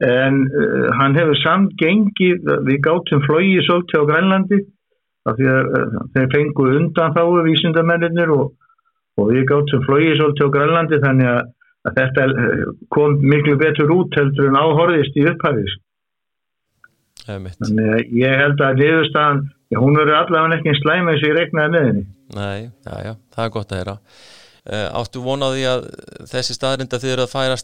en uh, hann hefur samt gengið, við gáttum flóið svolítið á Grænlandi af því að uh, þeir fengu undan þáu vísindamennir og, og við gáttum flóið svolítið á Grænlandi þannig að, að þetta kom miklu betur út heldur en áhorðist í upphæfis Þannig að ég held að liðurstaðan, hún verður allavega ekki slæm eins og ég regnaði með henni. Nei, já, já, það er gott að heyra. Uh, áttu vonaði að þessi staðrinda þið eru að færa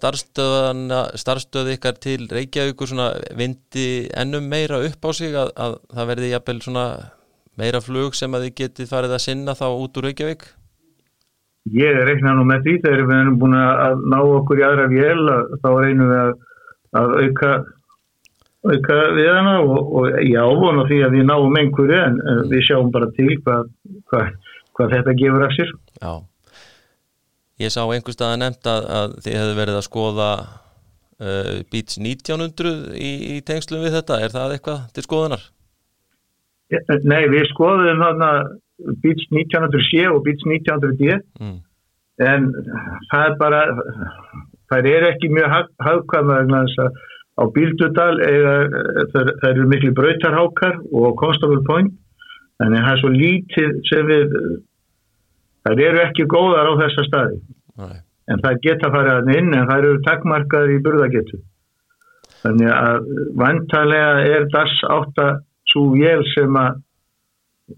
starfstöð ykkar til Reykjavíkur svona vindi ennum meira upp á sig að, að það verði jafnvel meira flug sem að þið getið farið að sinna þá út úr Reykjavík? Ég reikna nú með því þegar við erum búin að ná okkur í aðra vél þá reynum við að, að auka auka við hana og, og ég ávona því að við náum einhverju en við sjáum bara til hvað, hvað, hvað þetta gefur af sér. Já, ég sá einhver stað að nefnt að, að þið hefðu verið að skoða uh, Beats 1900 í, í tengslum við þetta, er það eitthvað til skoðunar? Nei, við skoðum þarna Beats 1900C og Beats 1900D mm. en það er bara það er ekki mjög þess að á Bíldudal það eru miklu brautarhákar og Constable Point að það er svo lítið sem við það eru ekki góðar á þessa staði. Nei. en það geta farið inn en það eru takkmarkaður í burðagetu þannig að vantarlega er das átt að svo vél sem að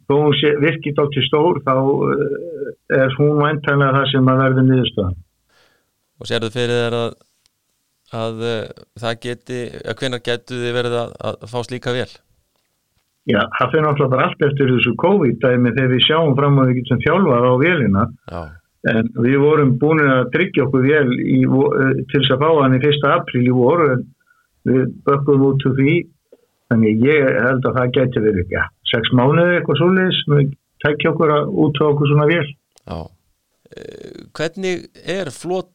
þó virkið á til stór þá eh, er hún vantarlega það sem að verður niðurstöðan Og sér þú fyrir þeirra að að uh, það geti, að hvenar getu þið verið að, að fá slíka vel? Já, það fyrir náttúrulega bara allt eftir þessu COVID-dæmi þegar við sjáum fram á því getum þjálfað á velina Já. en við vorum búin að tryggja okkur vel í, uh, til þess að fá hann í 1. apríl í voru en við bökkum út úr því þannig ég held að það geti verið ekki, ja, 6 mánuði eitthvað svolítið sem við tækja okkur að út á okkur svona vel Já Eh, hvernig er floti,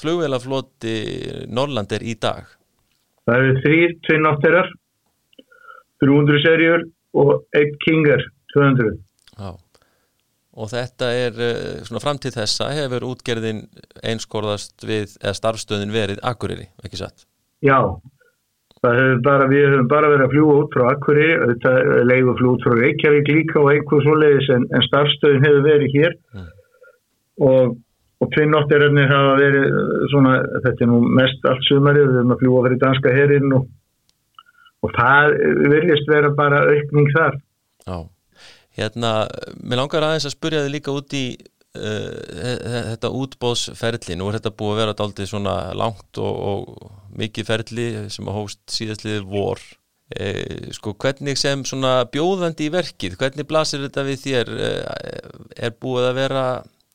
flugvelafloti Norrlandir í dag? Það eru þrýr, tvei nátterar 300 serjur og einn kingar 200 Já. og þetta er eh, svona fram til þessa hefur útgerðin einskorðast við, eða starfstöðin verið Akureyri, ekki satt? Já bara, við höfum bara verið að fljúa út frá Akureyri, þetta leiður fljúa út frá Reykjavík líka og einhver svoleiðis en, en starfstöðin hefur verið hér mm og, og tvinnóttiröfnir hafa verið uh, svona, þetta er nú mest allt sumarið, við erum að fljúa fyrir danska herrin og, og það viljast vera bara aukning þar. Já, hérna mér langar aðeins að spurja þið líka út í uh, þetta útbóðsferli, nú er þetta búið að vera aldrei svona langt og, og mikið ferli sem að hóst síðastliðið vor. Eh, sko hvernig sem svona bjóðandi í verkið, hvernig blasir þetta við þér? Eh, er búið að vera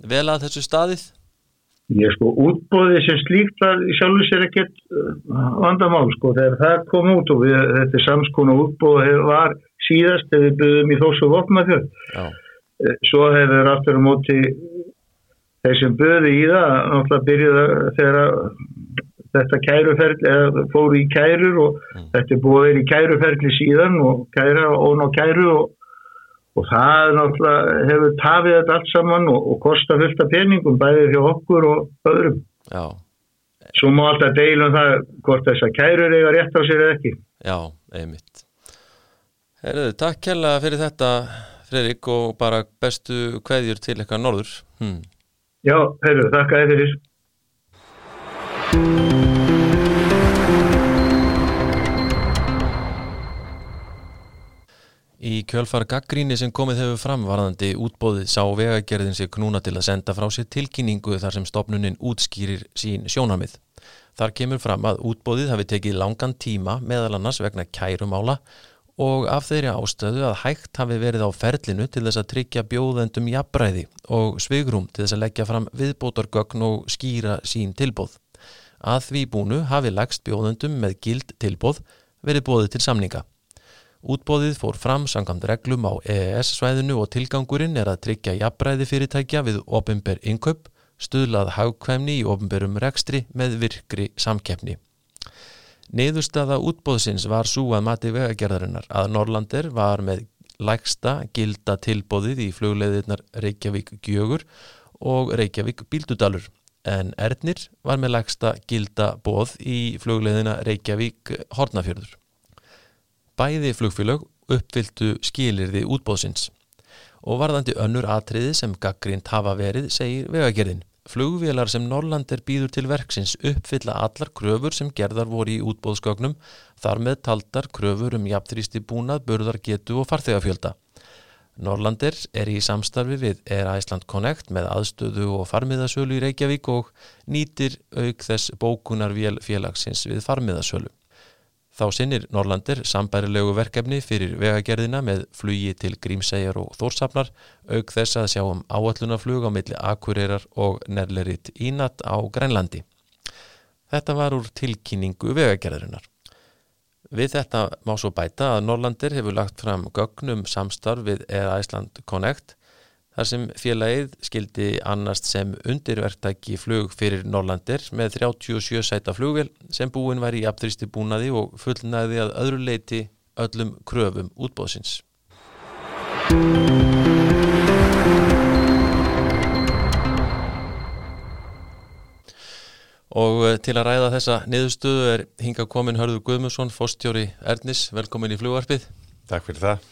vel að þessu staðið? Ég sko, útbóði sem slíkt var í sjálfu sér ekkert uh, vandamál sko, þegar það kom út og við, þetta er samskona útbóði var síðast þegar við byggðum í þósu vopnafjörð. Já, Svo hefur aftur á móti þeir sem byggði í það, náttúrulega byrjuði þegar þetta kæruferli, eða fóru í kærur og þetta er búið vera í kæruferli síðan og kæra og ná kæru og og það náttúrulega hefur tafið þetta allt saman og, og kosta fullt af peningum bæðið fyrir okkur og öðrum. já, Svo má alltaf deilum það hvort þess að kærur eiga rétt á sér eða ekki. já, einmitt Herðu, takk kærlega fyrir þetta Fredrik og bara bestu kveðjur til eitthvað norður hm. Já, herru, þakka þið fyrir. Í kjölfar gaggríni sem komið hefur fram varðandi útbóðið sá vegagerðin sig knúna til að senda frá sér tilkynningu þar sem stopnunin útskýrir sín sjónamið. Þar kemur fram að útbóðið hafi tekið langan tíma meðal annars vegna kærumála og af þeirri ástöðu að hægt hafi verið á ferlinu til þess að tryggja bjóðendum jafnbræði og svigrum til þess að leggja fram viðbótargögn og skýra sín tilbóð. Að því búnu hafi lagst bjóðendum með gild tilbóð verið bóðið til samninga. Útbóðið fór fram samkvæmt reglum á EES-svæðinu og tilgangurinn er að tryggja jafnbræði fyrirtækja við opimber inköp, stuðlað hagkvæmni í opimberum rekstri með virkri samkeppni. Niðurstaða útbóðsins var svo að mati vegagerðarinnar að Norlandir var með lægsta gilda tilbóðið í flugleiðirnar Reykjavík Gjögur og Reykjavík Bíldudalur en Ernir var með lægsta gilda bóð í flugleiðina Reykjavík Hortnafjörður. Bæði flugfélög uppfylltu skilirði útbóðsins og varðandi önnur atriði sem gaggrind hafa verið segir vegagerðin. Flugvélar sem Norlandir býður til verksins uppfylla allar kröfur sem gerðar voru í útbóðsgögnum þar með taldar kröfur um jafnþrýsti búnað, burðargetu og farþegafjölda. Norlandir er í samstarfi við Air Iceland Connect með aðstöðu og farmiðasölu í Reykjavík og nýtir auk þess bókunarvél félagsins við farmiðasölu. Þá sinnir Norlandir sambærilegu verkefni fyrir vegagerðina með flugi til Grímsæjar og Þórsafnar auk þess að sjá um áallunaflug á milli Akureyrar og Nerlerit Ínat á Grænlandi. Þetta var úr tilkynningu vegagerðarinnar. Við þetta má svo bæta að Norlandir hefur lagt fram gögnum samstarf við Air Iceland Connect þar sem félagið skildi annast sem undirverktæki flug fyrir Norlandir með 37 sæta flugvel sem búin var í aftrýsti búnaði og fullnaði að öðru leiti öllum kröfum útbóðsins. Og eh, til að ræða þessa niðurstöðu er hinga komin Hörður Guðmusson, fórstjóri Ernis, velkomin í flugvarpið. Takk fyrir það.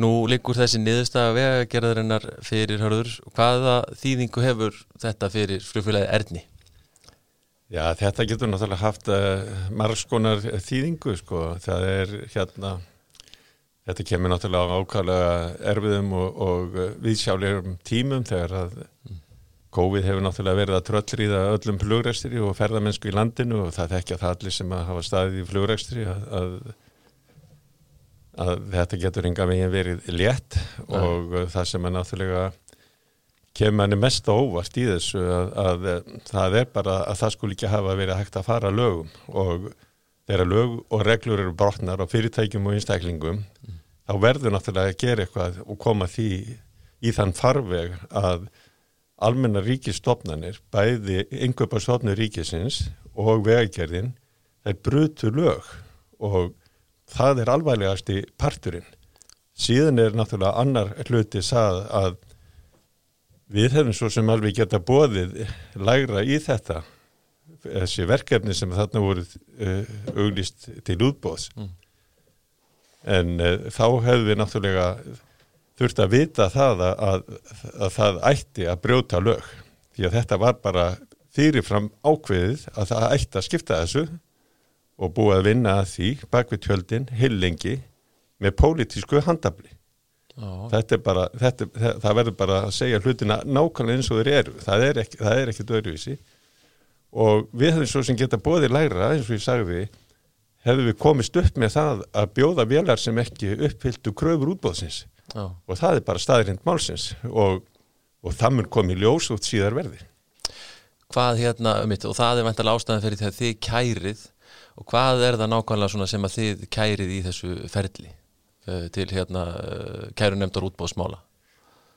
Nú liggur þessi niðurstaða vegagerðarinnar fyrir hörður. Hvaða þýðingu hefur þetta fyrir flugfélagi Erni? Já, þetta getur náttúrulega haft uh, margskonar þýðingu, sko. Það er hérna, þetta kemur náttúrulega ákvæmlega erfiðum og, og viðsjálegum tímum þegar að COVID hefur náttúrulega verið að tröllriða öllum flugrækstri og ferðamennsku í landinu og það þekkja það allir sem að hafa staðið í flugrækstri að, að að þetta getur enga veginn verið létt og uh, það sem er náttúrulega kemur manni mest á óvart í þessu að, að, að það er bara að það skul ekki hafa verið hægt að fara lögum og þegar lög og reglur eru brotnar á fyrirtækjum og einstaklingum mm. þá verður náttúrulega að gera eitthvað og koma því í þann farveg að almenna ríkistofnanir, bæði yngöpa stofnur ríkisins og vegagerðin, þeir brutu lög og það er alvarlegast í parturinn. Síðan er náttúrulega annar hluti sað að við hefum svo sem alveg geta bóðið lægra í þetta þessi verkefni sem þarna voru uh, auglist til útbóðs mm. en uh, þá hefðu við náttúrulega þurft að vita það að, að, að það ætti að brjóta lög því að þetta var bara fyrirfram ákveðið að það ætti að skipta þessu og búið að vinna að því bakvið tjöldin hillengi með pólitísku handafli. Já. þetta er bara þetta, það, það verður bara að segja hlutina nákvæmlega eins og þeir eru. Það er ekki, það er ekki döðruvísi og við hefum svo sem geta bóðið læra eins og ég sagði hefðum við komist upp með það að bjóða vélar sem ekki uppfylltu kröfur útbóðsins Já. og það er bara staðirind málsins. Og, og það mun komið ljós út síðar verði. Hvað hérna, mitt, og það er vantilega ástæðan fyrir þegar þið kærið og hvað er það nákvæmlega sem að þið kærið í þessu ferli uh, til hérna uh, kæru nefndar útbóðsmála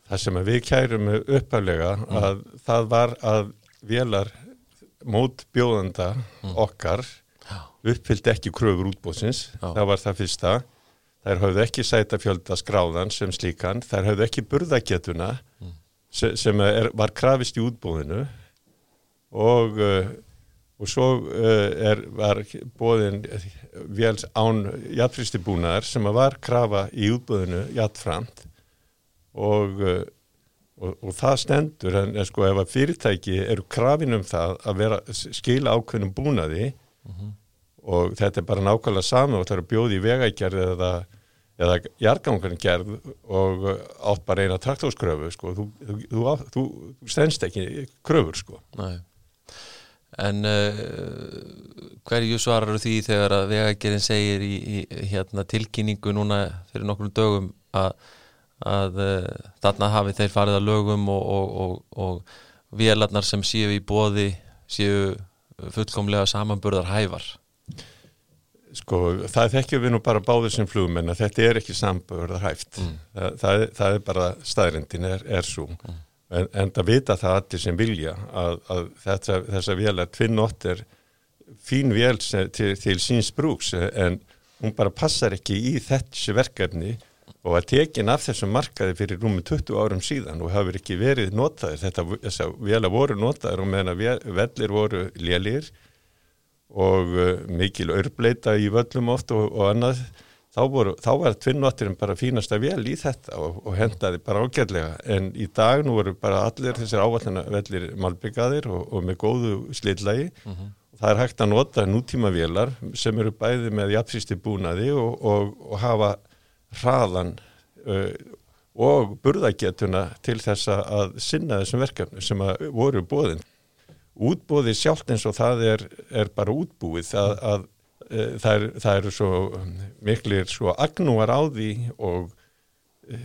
Það sem við kærum uppalega að það var að vélar mót bjóðanda okkar uppfyllt ekki kröfur útbóðsins, Já. það var það fyrsta. Þær höfðu ekki sæta fjölda skráðan sem slíkan, þær höfðu ekki burðagetuna se- sem er, var krafist í útbóðinu og uh, og svo uh, er, var bóðin véls án jafnfristibúnaðar sem var krafa í útbóðinu jafnframt. Og, uh, og, og það stendur en, sko ef að fyrirtæki eru krafin um það að vera skila ákveðnum búnaði og þetta er bara nákvæmlega saman og það eru bjóði í vegækjarð eða, eða jargangarn gerð og uh, átt bara eina traktóskröfu sko, þú, þú, þú, þú stendst ekki kröfur sko. Nei. En uh, hverju svarar því þegar að vegagerinn segir í, í hérna, tilkynningu núna fyrir nokkrum dögum að, að uh, þarna hafi þeir farið að lögum og, og, og, og vélarnar sem séu í bóði séu fullkomlega samanburðar hæfar Sko, það þekkjum við nú bara báður sem flugmenn að þetta er ekki sambörða hæft. Það, það, er- það er bara staðrindin er, er svo. En, en það vita það allir sem vilja að, að þetta, þessa vél að tvinnott er fín vél til, til síns brúks en hún bara passar ekki í þessi verkefni og að tekin af þessum markaði fyrir rúmi 20 árum síðan og hafur ekki verið notaðir. Þetta, þessa vél voru notaðir og meðan að vellir voru lélir og uh, mikil örbleita í völlum oft og, og annað þá, voru, þá var tvinnottirinn bara fínasta vel í þetta og, og hendaði bara ágætlega. En í dag nú voru bara allir þessir ávallina vellir malbyggaðir og, og með góðu slillagi og það er hægt að nota nútíma vélar sem eru bæði með jafnsýsti búnaði og, og, og hafa hraðan uh, og burðagetuna til þess að sinna þessum verkefni sem voru bóðin útbóði sjálft eins og það er, er bara útbúið. Að, að e, það, er, það eru svo miklir svo agnúar á því og, e,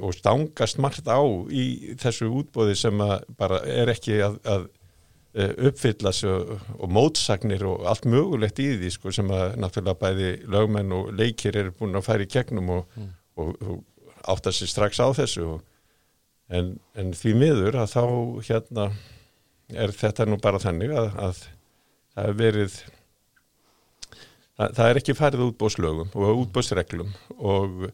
og stangast margt á í þessu útbóði sem að bara er ekki að, að e, uppfylla svo, og mótsagnir og allt mögulegt í því sko, sem að náttúrulega bæði lögmenn og leikir eru búin að færa í gegnum og, og, og átta sig strax á þessu og, en, en því miður að þá hérna er þetta nú bara þannig að, að það er verið það, það er ekki farið útbóðslögum og útbóðsreglum og,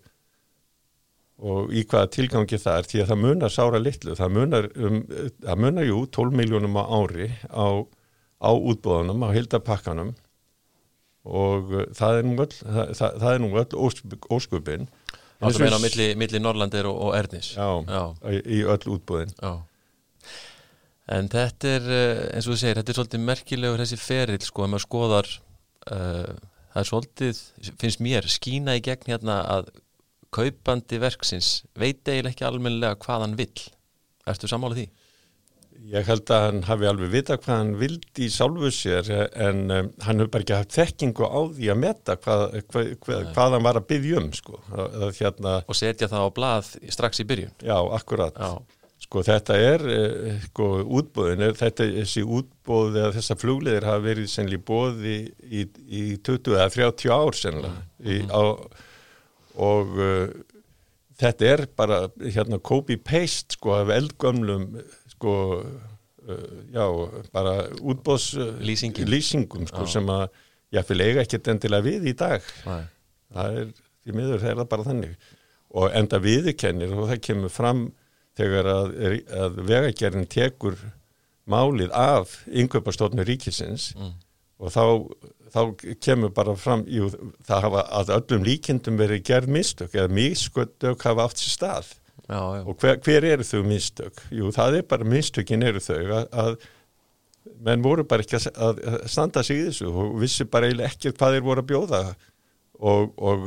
og í hvaða tilgangi það er því að það munar sára litlu. Það munar, um, það munar jú 12 miljónum á ári á, á útbóðunum, á hildapakkanum og það er nú öll, það, það, er nú öll ósköpin. Það meina á milli, milli Norlandir og, og Ernis? Já, Já. Í, í öll útbóðin Já. En þetta er, eh, eins og þú segir, þetta er svolítið merkilegur þessi ferill, sko, ef maður skoðar, uh, það er svolítið, finnst mér, skína í gegn hérna að kaupandi verksins veit eiginlega ekki almennilega hvað hann vill. Ertu sammála því? Ég held að hann hafi alveg vita hvað hann vildi í sjálfu sér en um, hann hefur bara ekki haft þekkingu á því að meta hvað, hvað, hvað, hvað hann var að byggja um sko. að, að, hérna, Og setja það á blað strax í byrjun. já, akkurat Já. Sko þetta er eh, sko, útbóðin, er, þetta þessi útbóð eða þessa flugleðir hafa verið sennilega í bóði í, í 20 eða 30 ár sennilega. Í, á, og uh, þetta er bara hérna copy-paste sko af eldgömlum sko uh, já, bara útbóðs Lýsingin. lýsingum. sko sem að ég vil eiga ekkert endilega við í dag. Nei. það er, því miður það er það bara þannig. Og enda viðurkennir og það kemur fram þegar að, að vegagerðin tekur málið af yngöpastofnur ríkisins Mm. og þá, þá kemur bara fram jú, það hafa að öllum líkindum verið gerð mistök eða mistök hafa átt sér stað Já, já. og hver, hver eru þau mistök? Jú, það er bara mistökin eru þau að, að menn voru bara ekki að, að standa sig í þessu og vissi bara eiginlega ekki hvað þeir voru að bjóða og, og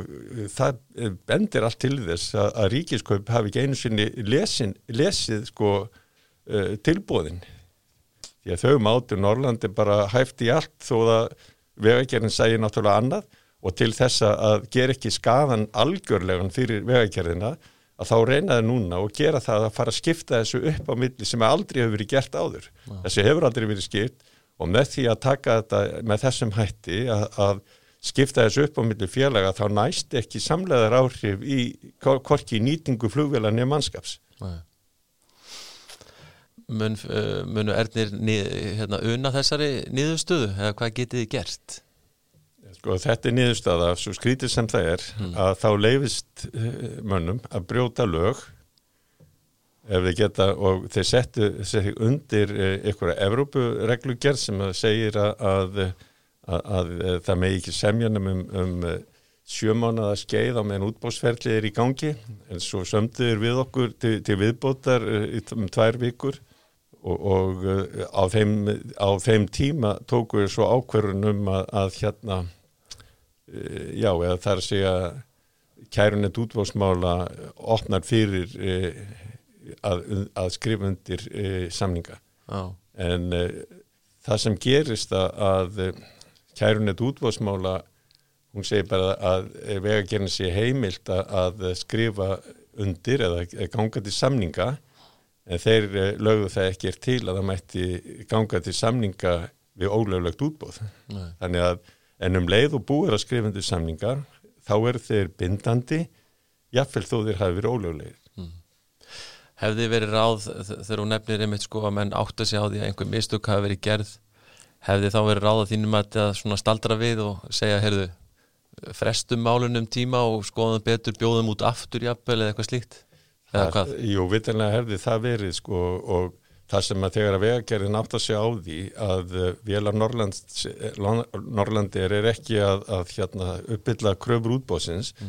það bendir allt til þess að, að ríkiskaup hafi ekki einu sinni lesin, lesið sko uh, tilbóðin því að þau mátu Norrlandi bara hæft í allt þó að vegagerðin sæði náttúrulega annað og til þess að gera ekki skaðan algjörlegan fyrir vegagerðina að þá reynaði núna og gera það að fara að skipta þessu upp á milli sem aldrei hefur verið gert áður. Ja. Þessi hefur aldrei verið skipt og með því að taka þetta með þessum hætti að, að skipta þessu upp á milli félaga þá næst ekki samleðar áhrif í korki nýtingu flugvelan nefn mannskaps. Nei. Mun, uh, munu Ernir hérna, unna þessari niðurstöðu eða hvað getið þið gert? Sko þetta er niðurstaða, svo skrítið sem það er, mm. að þá leifist eh, mönnum að brjóta lög ef þeir geta og þeir settu, undir einhverja eh, Evrópureglugjörð sem segir að, að, að, að það megi ekki semjanum um, um sjömánaða skeið á meðan útbósferðlið er í gangi. En svo sömduður við okkur til, til viðbótar eh, um tvær vikur. Og, og á, þeim, á þeim tíma tóku við svo ákverðunum að hérna Eh, já, eða það er að kærunett útváðsmála opnar fyrir eh, að, að skrifa undir eh, samninga. Ah. en það sem gerist að kærunett útváðsmála hún segir bara að vegagerðin sé heimilt að skrifa undir eða ganga til samninga en þeir lögðu það ekki er til að það mætti ganga til samninga við ólöflegt útbóð Nei. þannig að en um leið og búir að skrifundu samningar þá eru þeir bindandi jafnvel þó þeir hafi verið ólöglegir mm. Hefði verið ráð þegar hún nefnir einmitt sko að menn átt að segja á því að einhver mistök hafi verið gerð hefði þá verið ráð að þínum að staldra við og segja heyrðu frestum málunum tíma og skoðum betur bjóðum út aftur jafnvel eða eitthvað slíkt eða? Jú, vitanlega hefði það verið sko og Það sem að þegar að vegagerðin átt að segja á því að eh, Vélar Norrlandir er ekki að, að hérna, uppbylla kröfur útbósins, mm.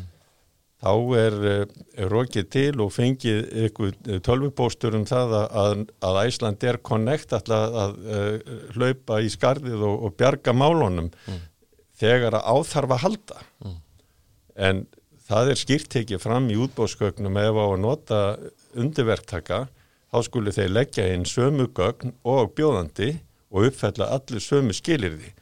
Þá er, er eh, rokið til og fengið ykkur tölvupóstur um það að, að Æsland er connect alltaf að, að eh, hlaupa í skarðið og, og bjarga málunum mm. þegar að áþarfa halda. Mm. En það er skýrt tekið fram í útbósköknum ef á að nota undirverktaka þá skulle þeir leggja inn sömu gögn og bjóðandi og uppfella allir sömu skilirði.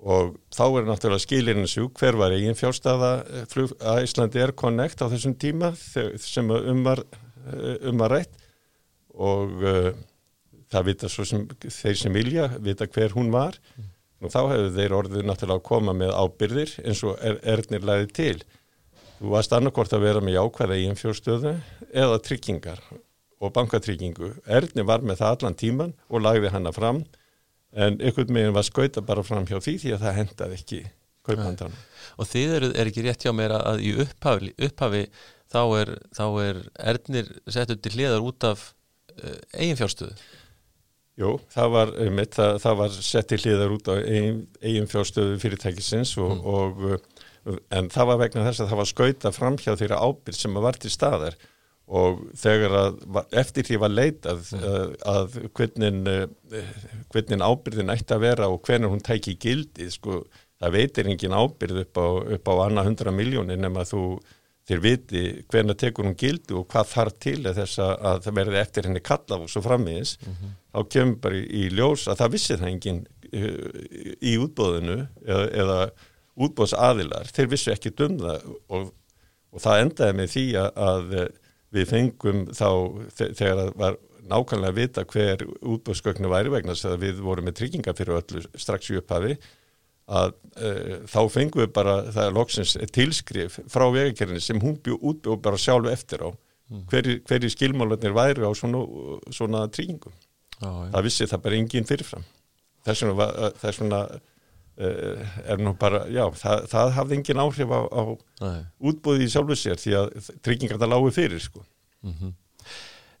Og þá er náttúrulega skilirinn svo hver var eigin fjárstafa eh, að Íslandi er connect á þessum tíma sem umvar um að rætt og uh, það vita svo sem þeir sem vilja vita hver hún var mm. og þá hefur þeir orðið náttúrulega að koma með ábyrðir eins og er, erðnir læði til þú varst annarkort að vera með jákvæða í einn fjórstöðu eða tryggingar og bankatryggingu. Erni var með það allan tíman og lagði hanna fram en ykkur meginn var skauta bara fram hjá því því að það hendaði ekki kaupandan. Og þið eru, er ekki rétt hjá mér að í upphafi, upphafi þá er, þá er Ernir sett upp til hliðar út af uh, eigin fjárstöðu? Jú, það var, mitt, það, það var sett til hliðar út af eigin, eigin fjárstöðu fyrirtækisins og, mm. og en það var vegna þess að það var skauta fram hjá þeirra ábyrg sem var til staðar og þegar að eftir því var leitað mm. að, að hvernig, eh, ábyrðin ætti að vera og hvernig hún tæki gildi sko, það veitir engin ábyrð upp á, upp á annað hundra miljónir nema þú þér viti hvernig tekur hún gildi og hvað þarf til þess að, að það verði eftir henni kalla og svo frammiðis mm -hmm. þá kemur bara í, ljós að það vissi það engin uh, í útbóðinu eða, eða útbóðsaðilar þeir vissu ekki dum það og, og það endaði með því að, að við fengum þá þegar það var nákvæmlega að vita hver útbúrsgögnu væri vegna þess að við vorum með trygginga fyrir öllu strax í upphafi að uh, þá fengum við bara það er loksins tilskrif frá vegakerinu sem hún bjóð útbjóð bara sjálfu eftir á mm. hverju hver skilmálanir væri á svona, svona tryggingum. Ah, það vissi það bara enginn fyrirfram. Þess vegna, uh, er nú bara, já, það, það hafði engin áhrif á, á útbúði í sjálfu sér því að tryggingar það lágu fyrir sko. Mm -hmm.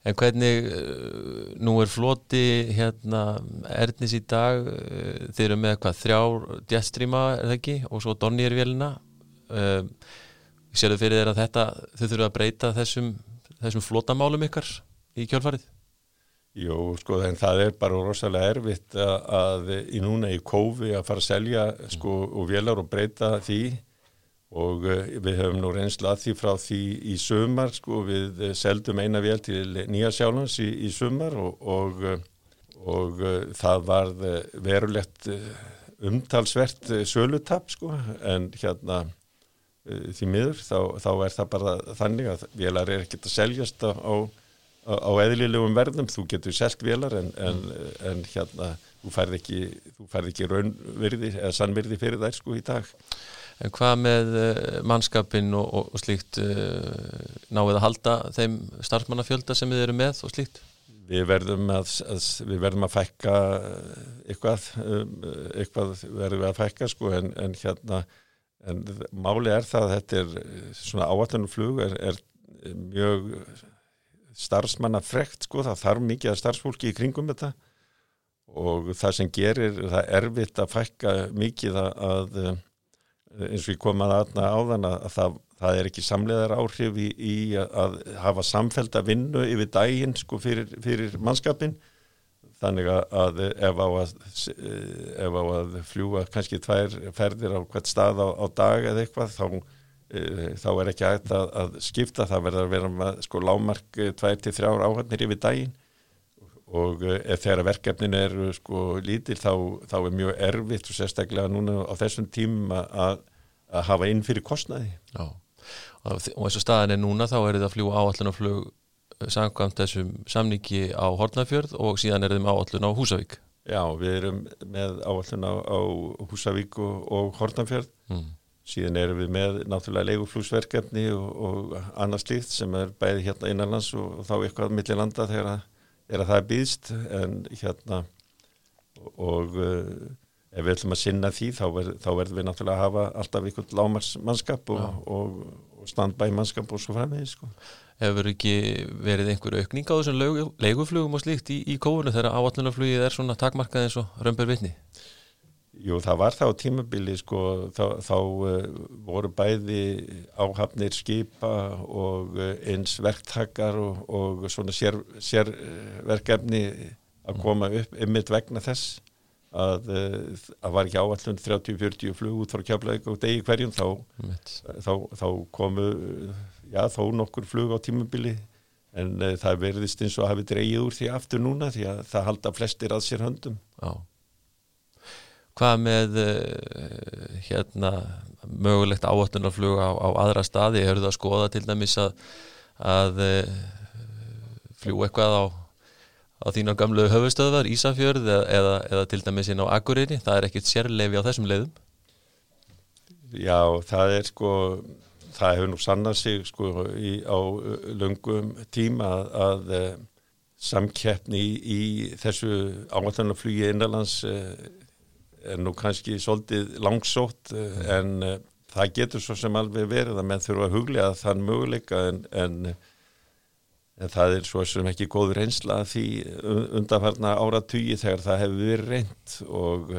En hvernig, uh, nú er floti hérna erðnis í dag, uh, þeir eru með hvað, þrjár jetstreama er það ekki og svo Donny vélina uh, sér þau fyrir þeirra þetta þau þurfu að breyta þessum, þessum flotamálum ykkar í kjálfarið? Jú, sko, en það er bara rosalega erfitt að, að í núna í kófi að fara að selja sko og vélar og breyta því. Og uh, við höfum nú reynsla að því frá því í sumar sko við seldum eina vél til Nýja Sjálfans í, í sumar og, og, og uh, það var verulegt umtalsvert sölutapp sko en hérna því miður þá, þá er það bara þannig að vélar er ekkert að seljast á, á, á eðlilegum verðum, þú getur selgt vélar en, en, en hérna þú færð ekki, ekki raunvirði eða sannvirði fyrir þær sko í dag En hvað með uh, mannskapin og, og, og slíkt uh, náið að halda þeim starfmannafjölda sem þið eru með og slíkt? Við verðum að, að, við verðum að fækka eitthvað, um, eitthvað verðum við að fækka sko en, en hérna en máli er það að þetta er svona áallunum flug er, er mjög starfsmannafrekt sko, það þarf mikið að starfsfólki í kringum þetta. Og það sem gerir það erfitt að fækka mikið að eins og ég kom að aðna áðan að það, það er ekki samleðar áhrif í, í að hafa samfélta vinnu yfir daginn sko fyrir, fyrir mannskapin þannig að ef á að, ef á að fljúa kannski tvær ferðir á hvert stað á, á dag eða eitthvað þá, þá er ekki hægt að, að skipta það verður að vera með sko lámark tvær til þrjár áhannir yfir daginn og ef þeirra verkefnin er sko lítil þá, þá er mjög erfitt og sérstaklega núna á þessum tímum að, að hafa inn fyrir kostnaði. Já, og eins og staðin er núna þá er þetta að fljúa áallin og flug samkvæmt þessum samningi á Hortnafjörð og síðan er þeim áallin á Húsavík. Já, við erum með áallin á, á Húsavík og, og Hortnafjörð. Mm. Síðan erum við með náttúrulega leiguflúsverkefni og, og annars líkt sem er bæði hérna innanlands og, þá eitthvað millir landa þegar að er að það er býðst en hérna og uh, ef við ætlum að sinna því þá, ver, þá verðum við náttúrulega að hafa alltaf einhvern lámarsmannskap og, og, og standbæ mannskap og svo framvegis sko. Hefur ekki verið einhver aukning á þessum leiguflugum og slíkt í, í kófunu þegar áallunarflugið er svona takmarkað eins og römbur vitni? Jú, það var það á tímabili sko, þá, þá uh, voru bæði áhafnir skipa og uh, eins verktakar og, og svona sérverkefni sér að koma upp ymmit vegna þess að það uh, var ekki áallun 30-40 flug út frá kjaflaug og degi hverjum þá, þá, þá komu já, þó nokkur flug á tímabili en það verðist eins og hafi dreigið úr því aftur núna því að það halda flestir að sér höndum. Já hvað með uh, hérna mögulegt áhættunarflug á, á aðra staði, hefur það að skoða til dæmis að, að uh, fljú eitthvað á, á þínar gamlu höfustöðvar, Ísafjörð eða, eða, eða til dæmis inn á Akureyri, það er ekkit sérleifi á þessum leiðum? Já, það er sko það hefur nú sannað sig sko í, á löngum tíma að, að uh, samkeppni í, í þessu áhættunarflugi innanlands er nú kannski svolítið langsótt mm. en uh, það getur svo sem alveg verið að menn þurfa að huglega þann möguleika en, en, en það er svo sem ekki góð reynsla því undanfarna áratugji þegar það hefur verið reynd og,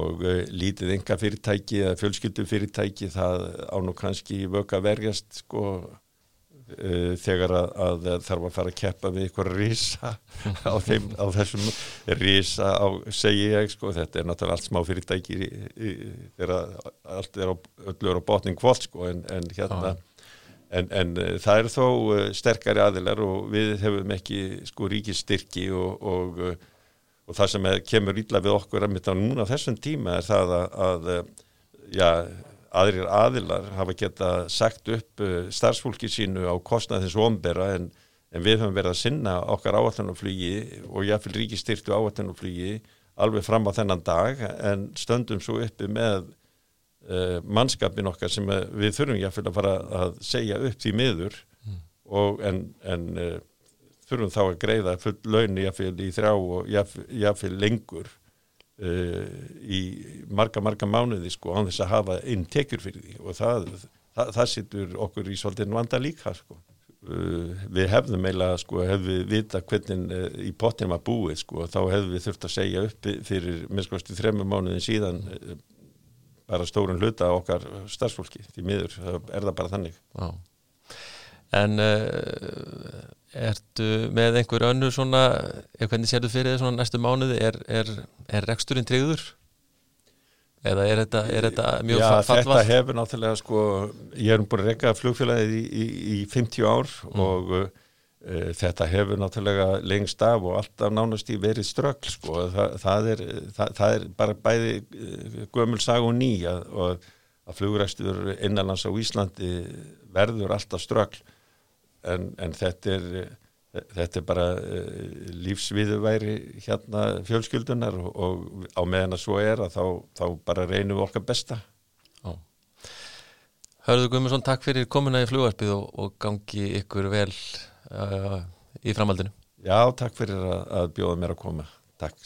og lítið enga fyrirtæki eða fjölskyldu fyrirtæki það á nú kannski vöka verjast sko Uh, þegar að, að þarf að fara að keppa við ykkur rísa á, þeim, á þessum rísa á, segi ég sko, þetta er náttúrulega allt smá fyrirtæki þegar allt er á, öllur á botning kvólt sko en, en hérna en, en uh, það er þó uh, sterkari aðilar og við hefum ekki sko ríkistyrki og, og, og það sem er, kemur ítla við okkur að mitt á núna þessum tíma er það að, að já aðrir aðilar hafa geta sagt upp uh, starfsfólki sínu á kostnað þessu ombera en, en við höfum verið að sinna okkar áallanuflugi og jáfnveil ríkistyrtu áallanuflugi alveg fram á þennan dag en stöndum svo uppi með uh, mannskapin okkar sem við þurfum jáfnveil að fara að segja upp því miður mm. og en, en uh, þurfum þá að greiða full launi jáfnveil í þrjá og jáfnveil lengur í marga marga mánuði sko án þess að hafa inn tekjur fyrir því. Og það, það, það sittur okkur í svolítið vanda líka sko. Uh, við hefðum eiginlega sko hefðum við vita hvernig uh, í pottin var búið sko þá hefðum við þurft að segja upp fyrir minnskosti þremmu mánuðin síðan bara stórun hluta okkar starfsfólki. Því miður er það bara þannig. Já. En ertu með einhver önnu svona, hvernig sér þú fyrir þið svona næstu mánuði, er, er, er reksturinn tryggður? Eða er þetta, er þetta mjög fallvall? Já, þetta hefur náttúrulega sko, ég er búin að rekka flugfélagið í, í, í 50 ár mm. og uh, þetta hefur náttúrulega lengst af og alltaf nánast í verið strökl sko, Þa, það, er, það, það er bara bæði gömul sag og ný að, og að flugræstur innanlands á Íslandi verður alltaf strögl en, en þetta er þetta er bara uh, lífsviðuværi hérna fjölskyldunar og, og á meðan að svo er að þá, þá bara reynum við okkar besta. Já. Hörðu Guðmundsson, takk fyrir komuna í flugvarpið og, og gangi ykkur vel uh, í framhaldinu. Já, takk fyrir að, að bjóða mér að koma. Takk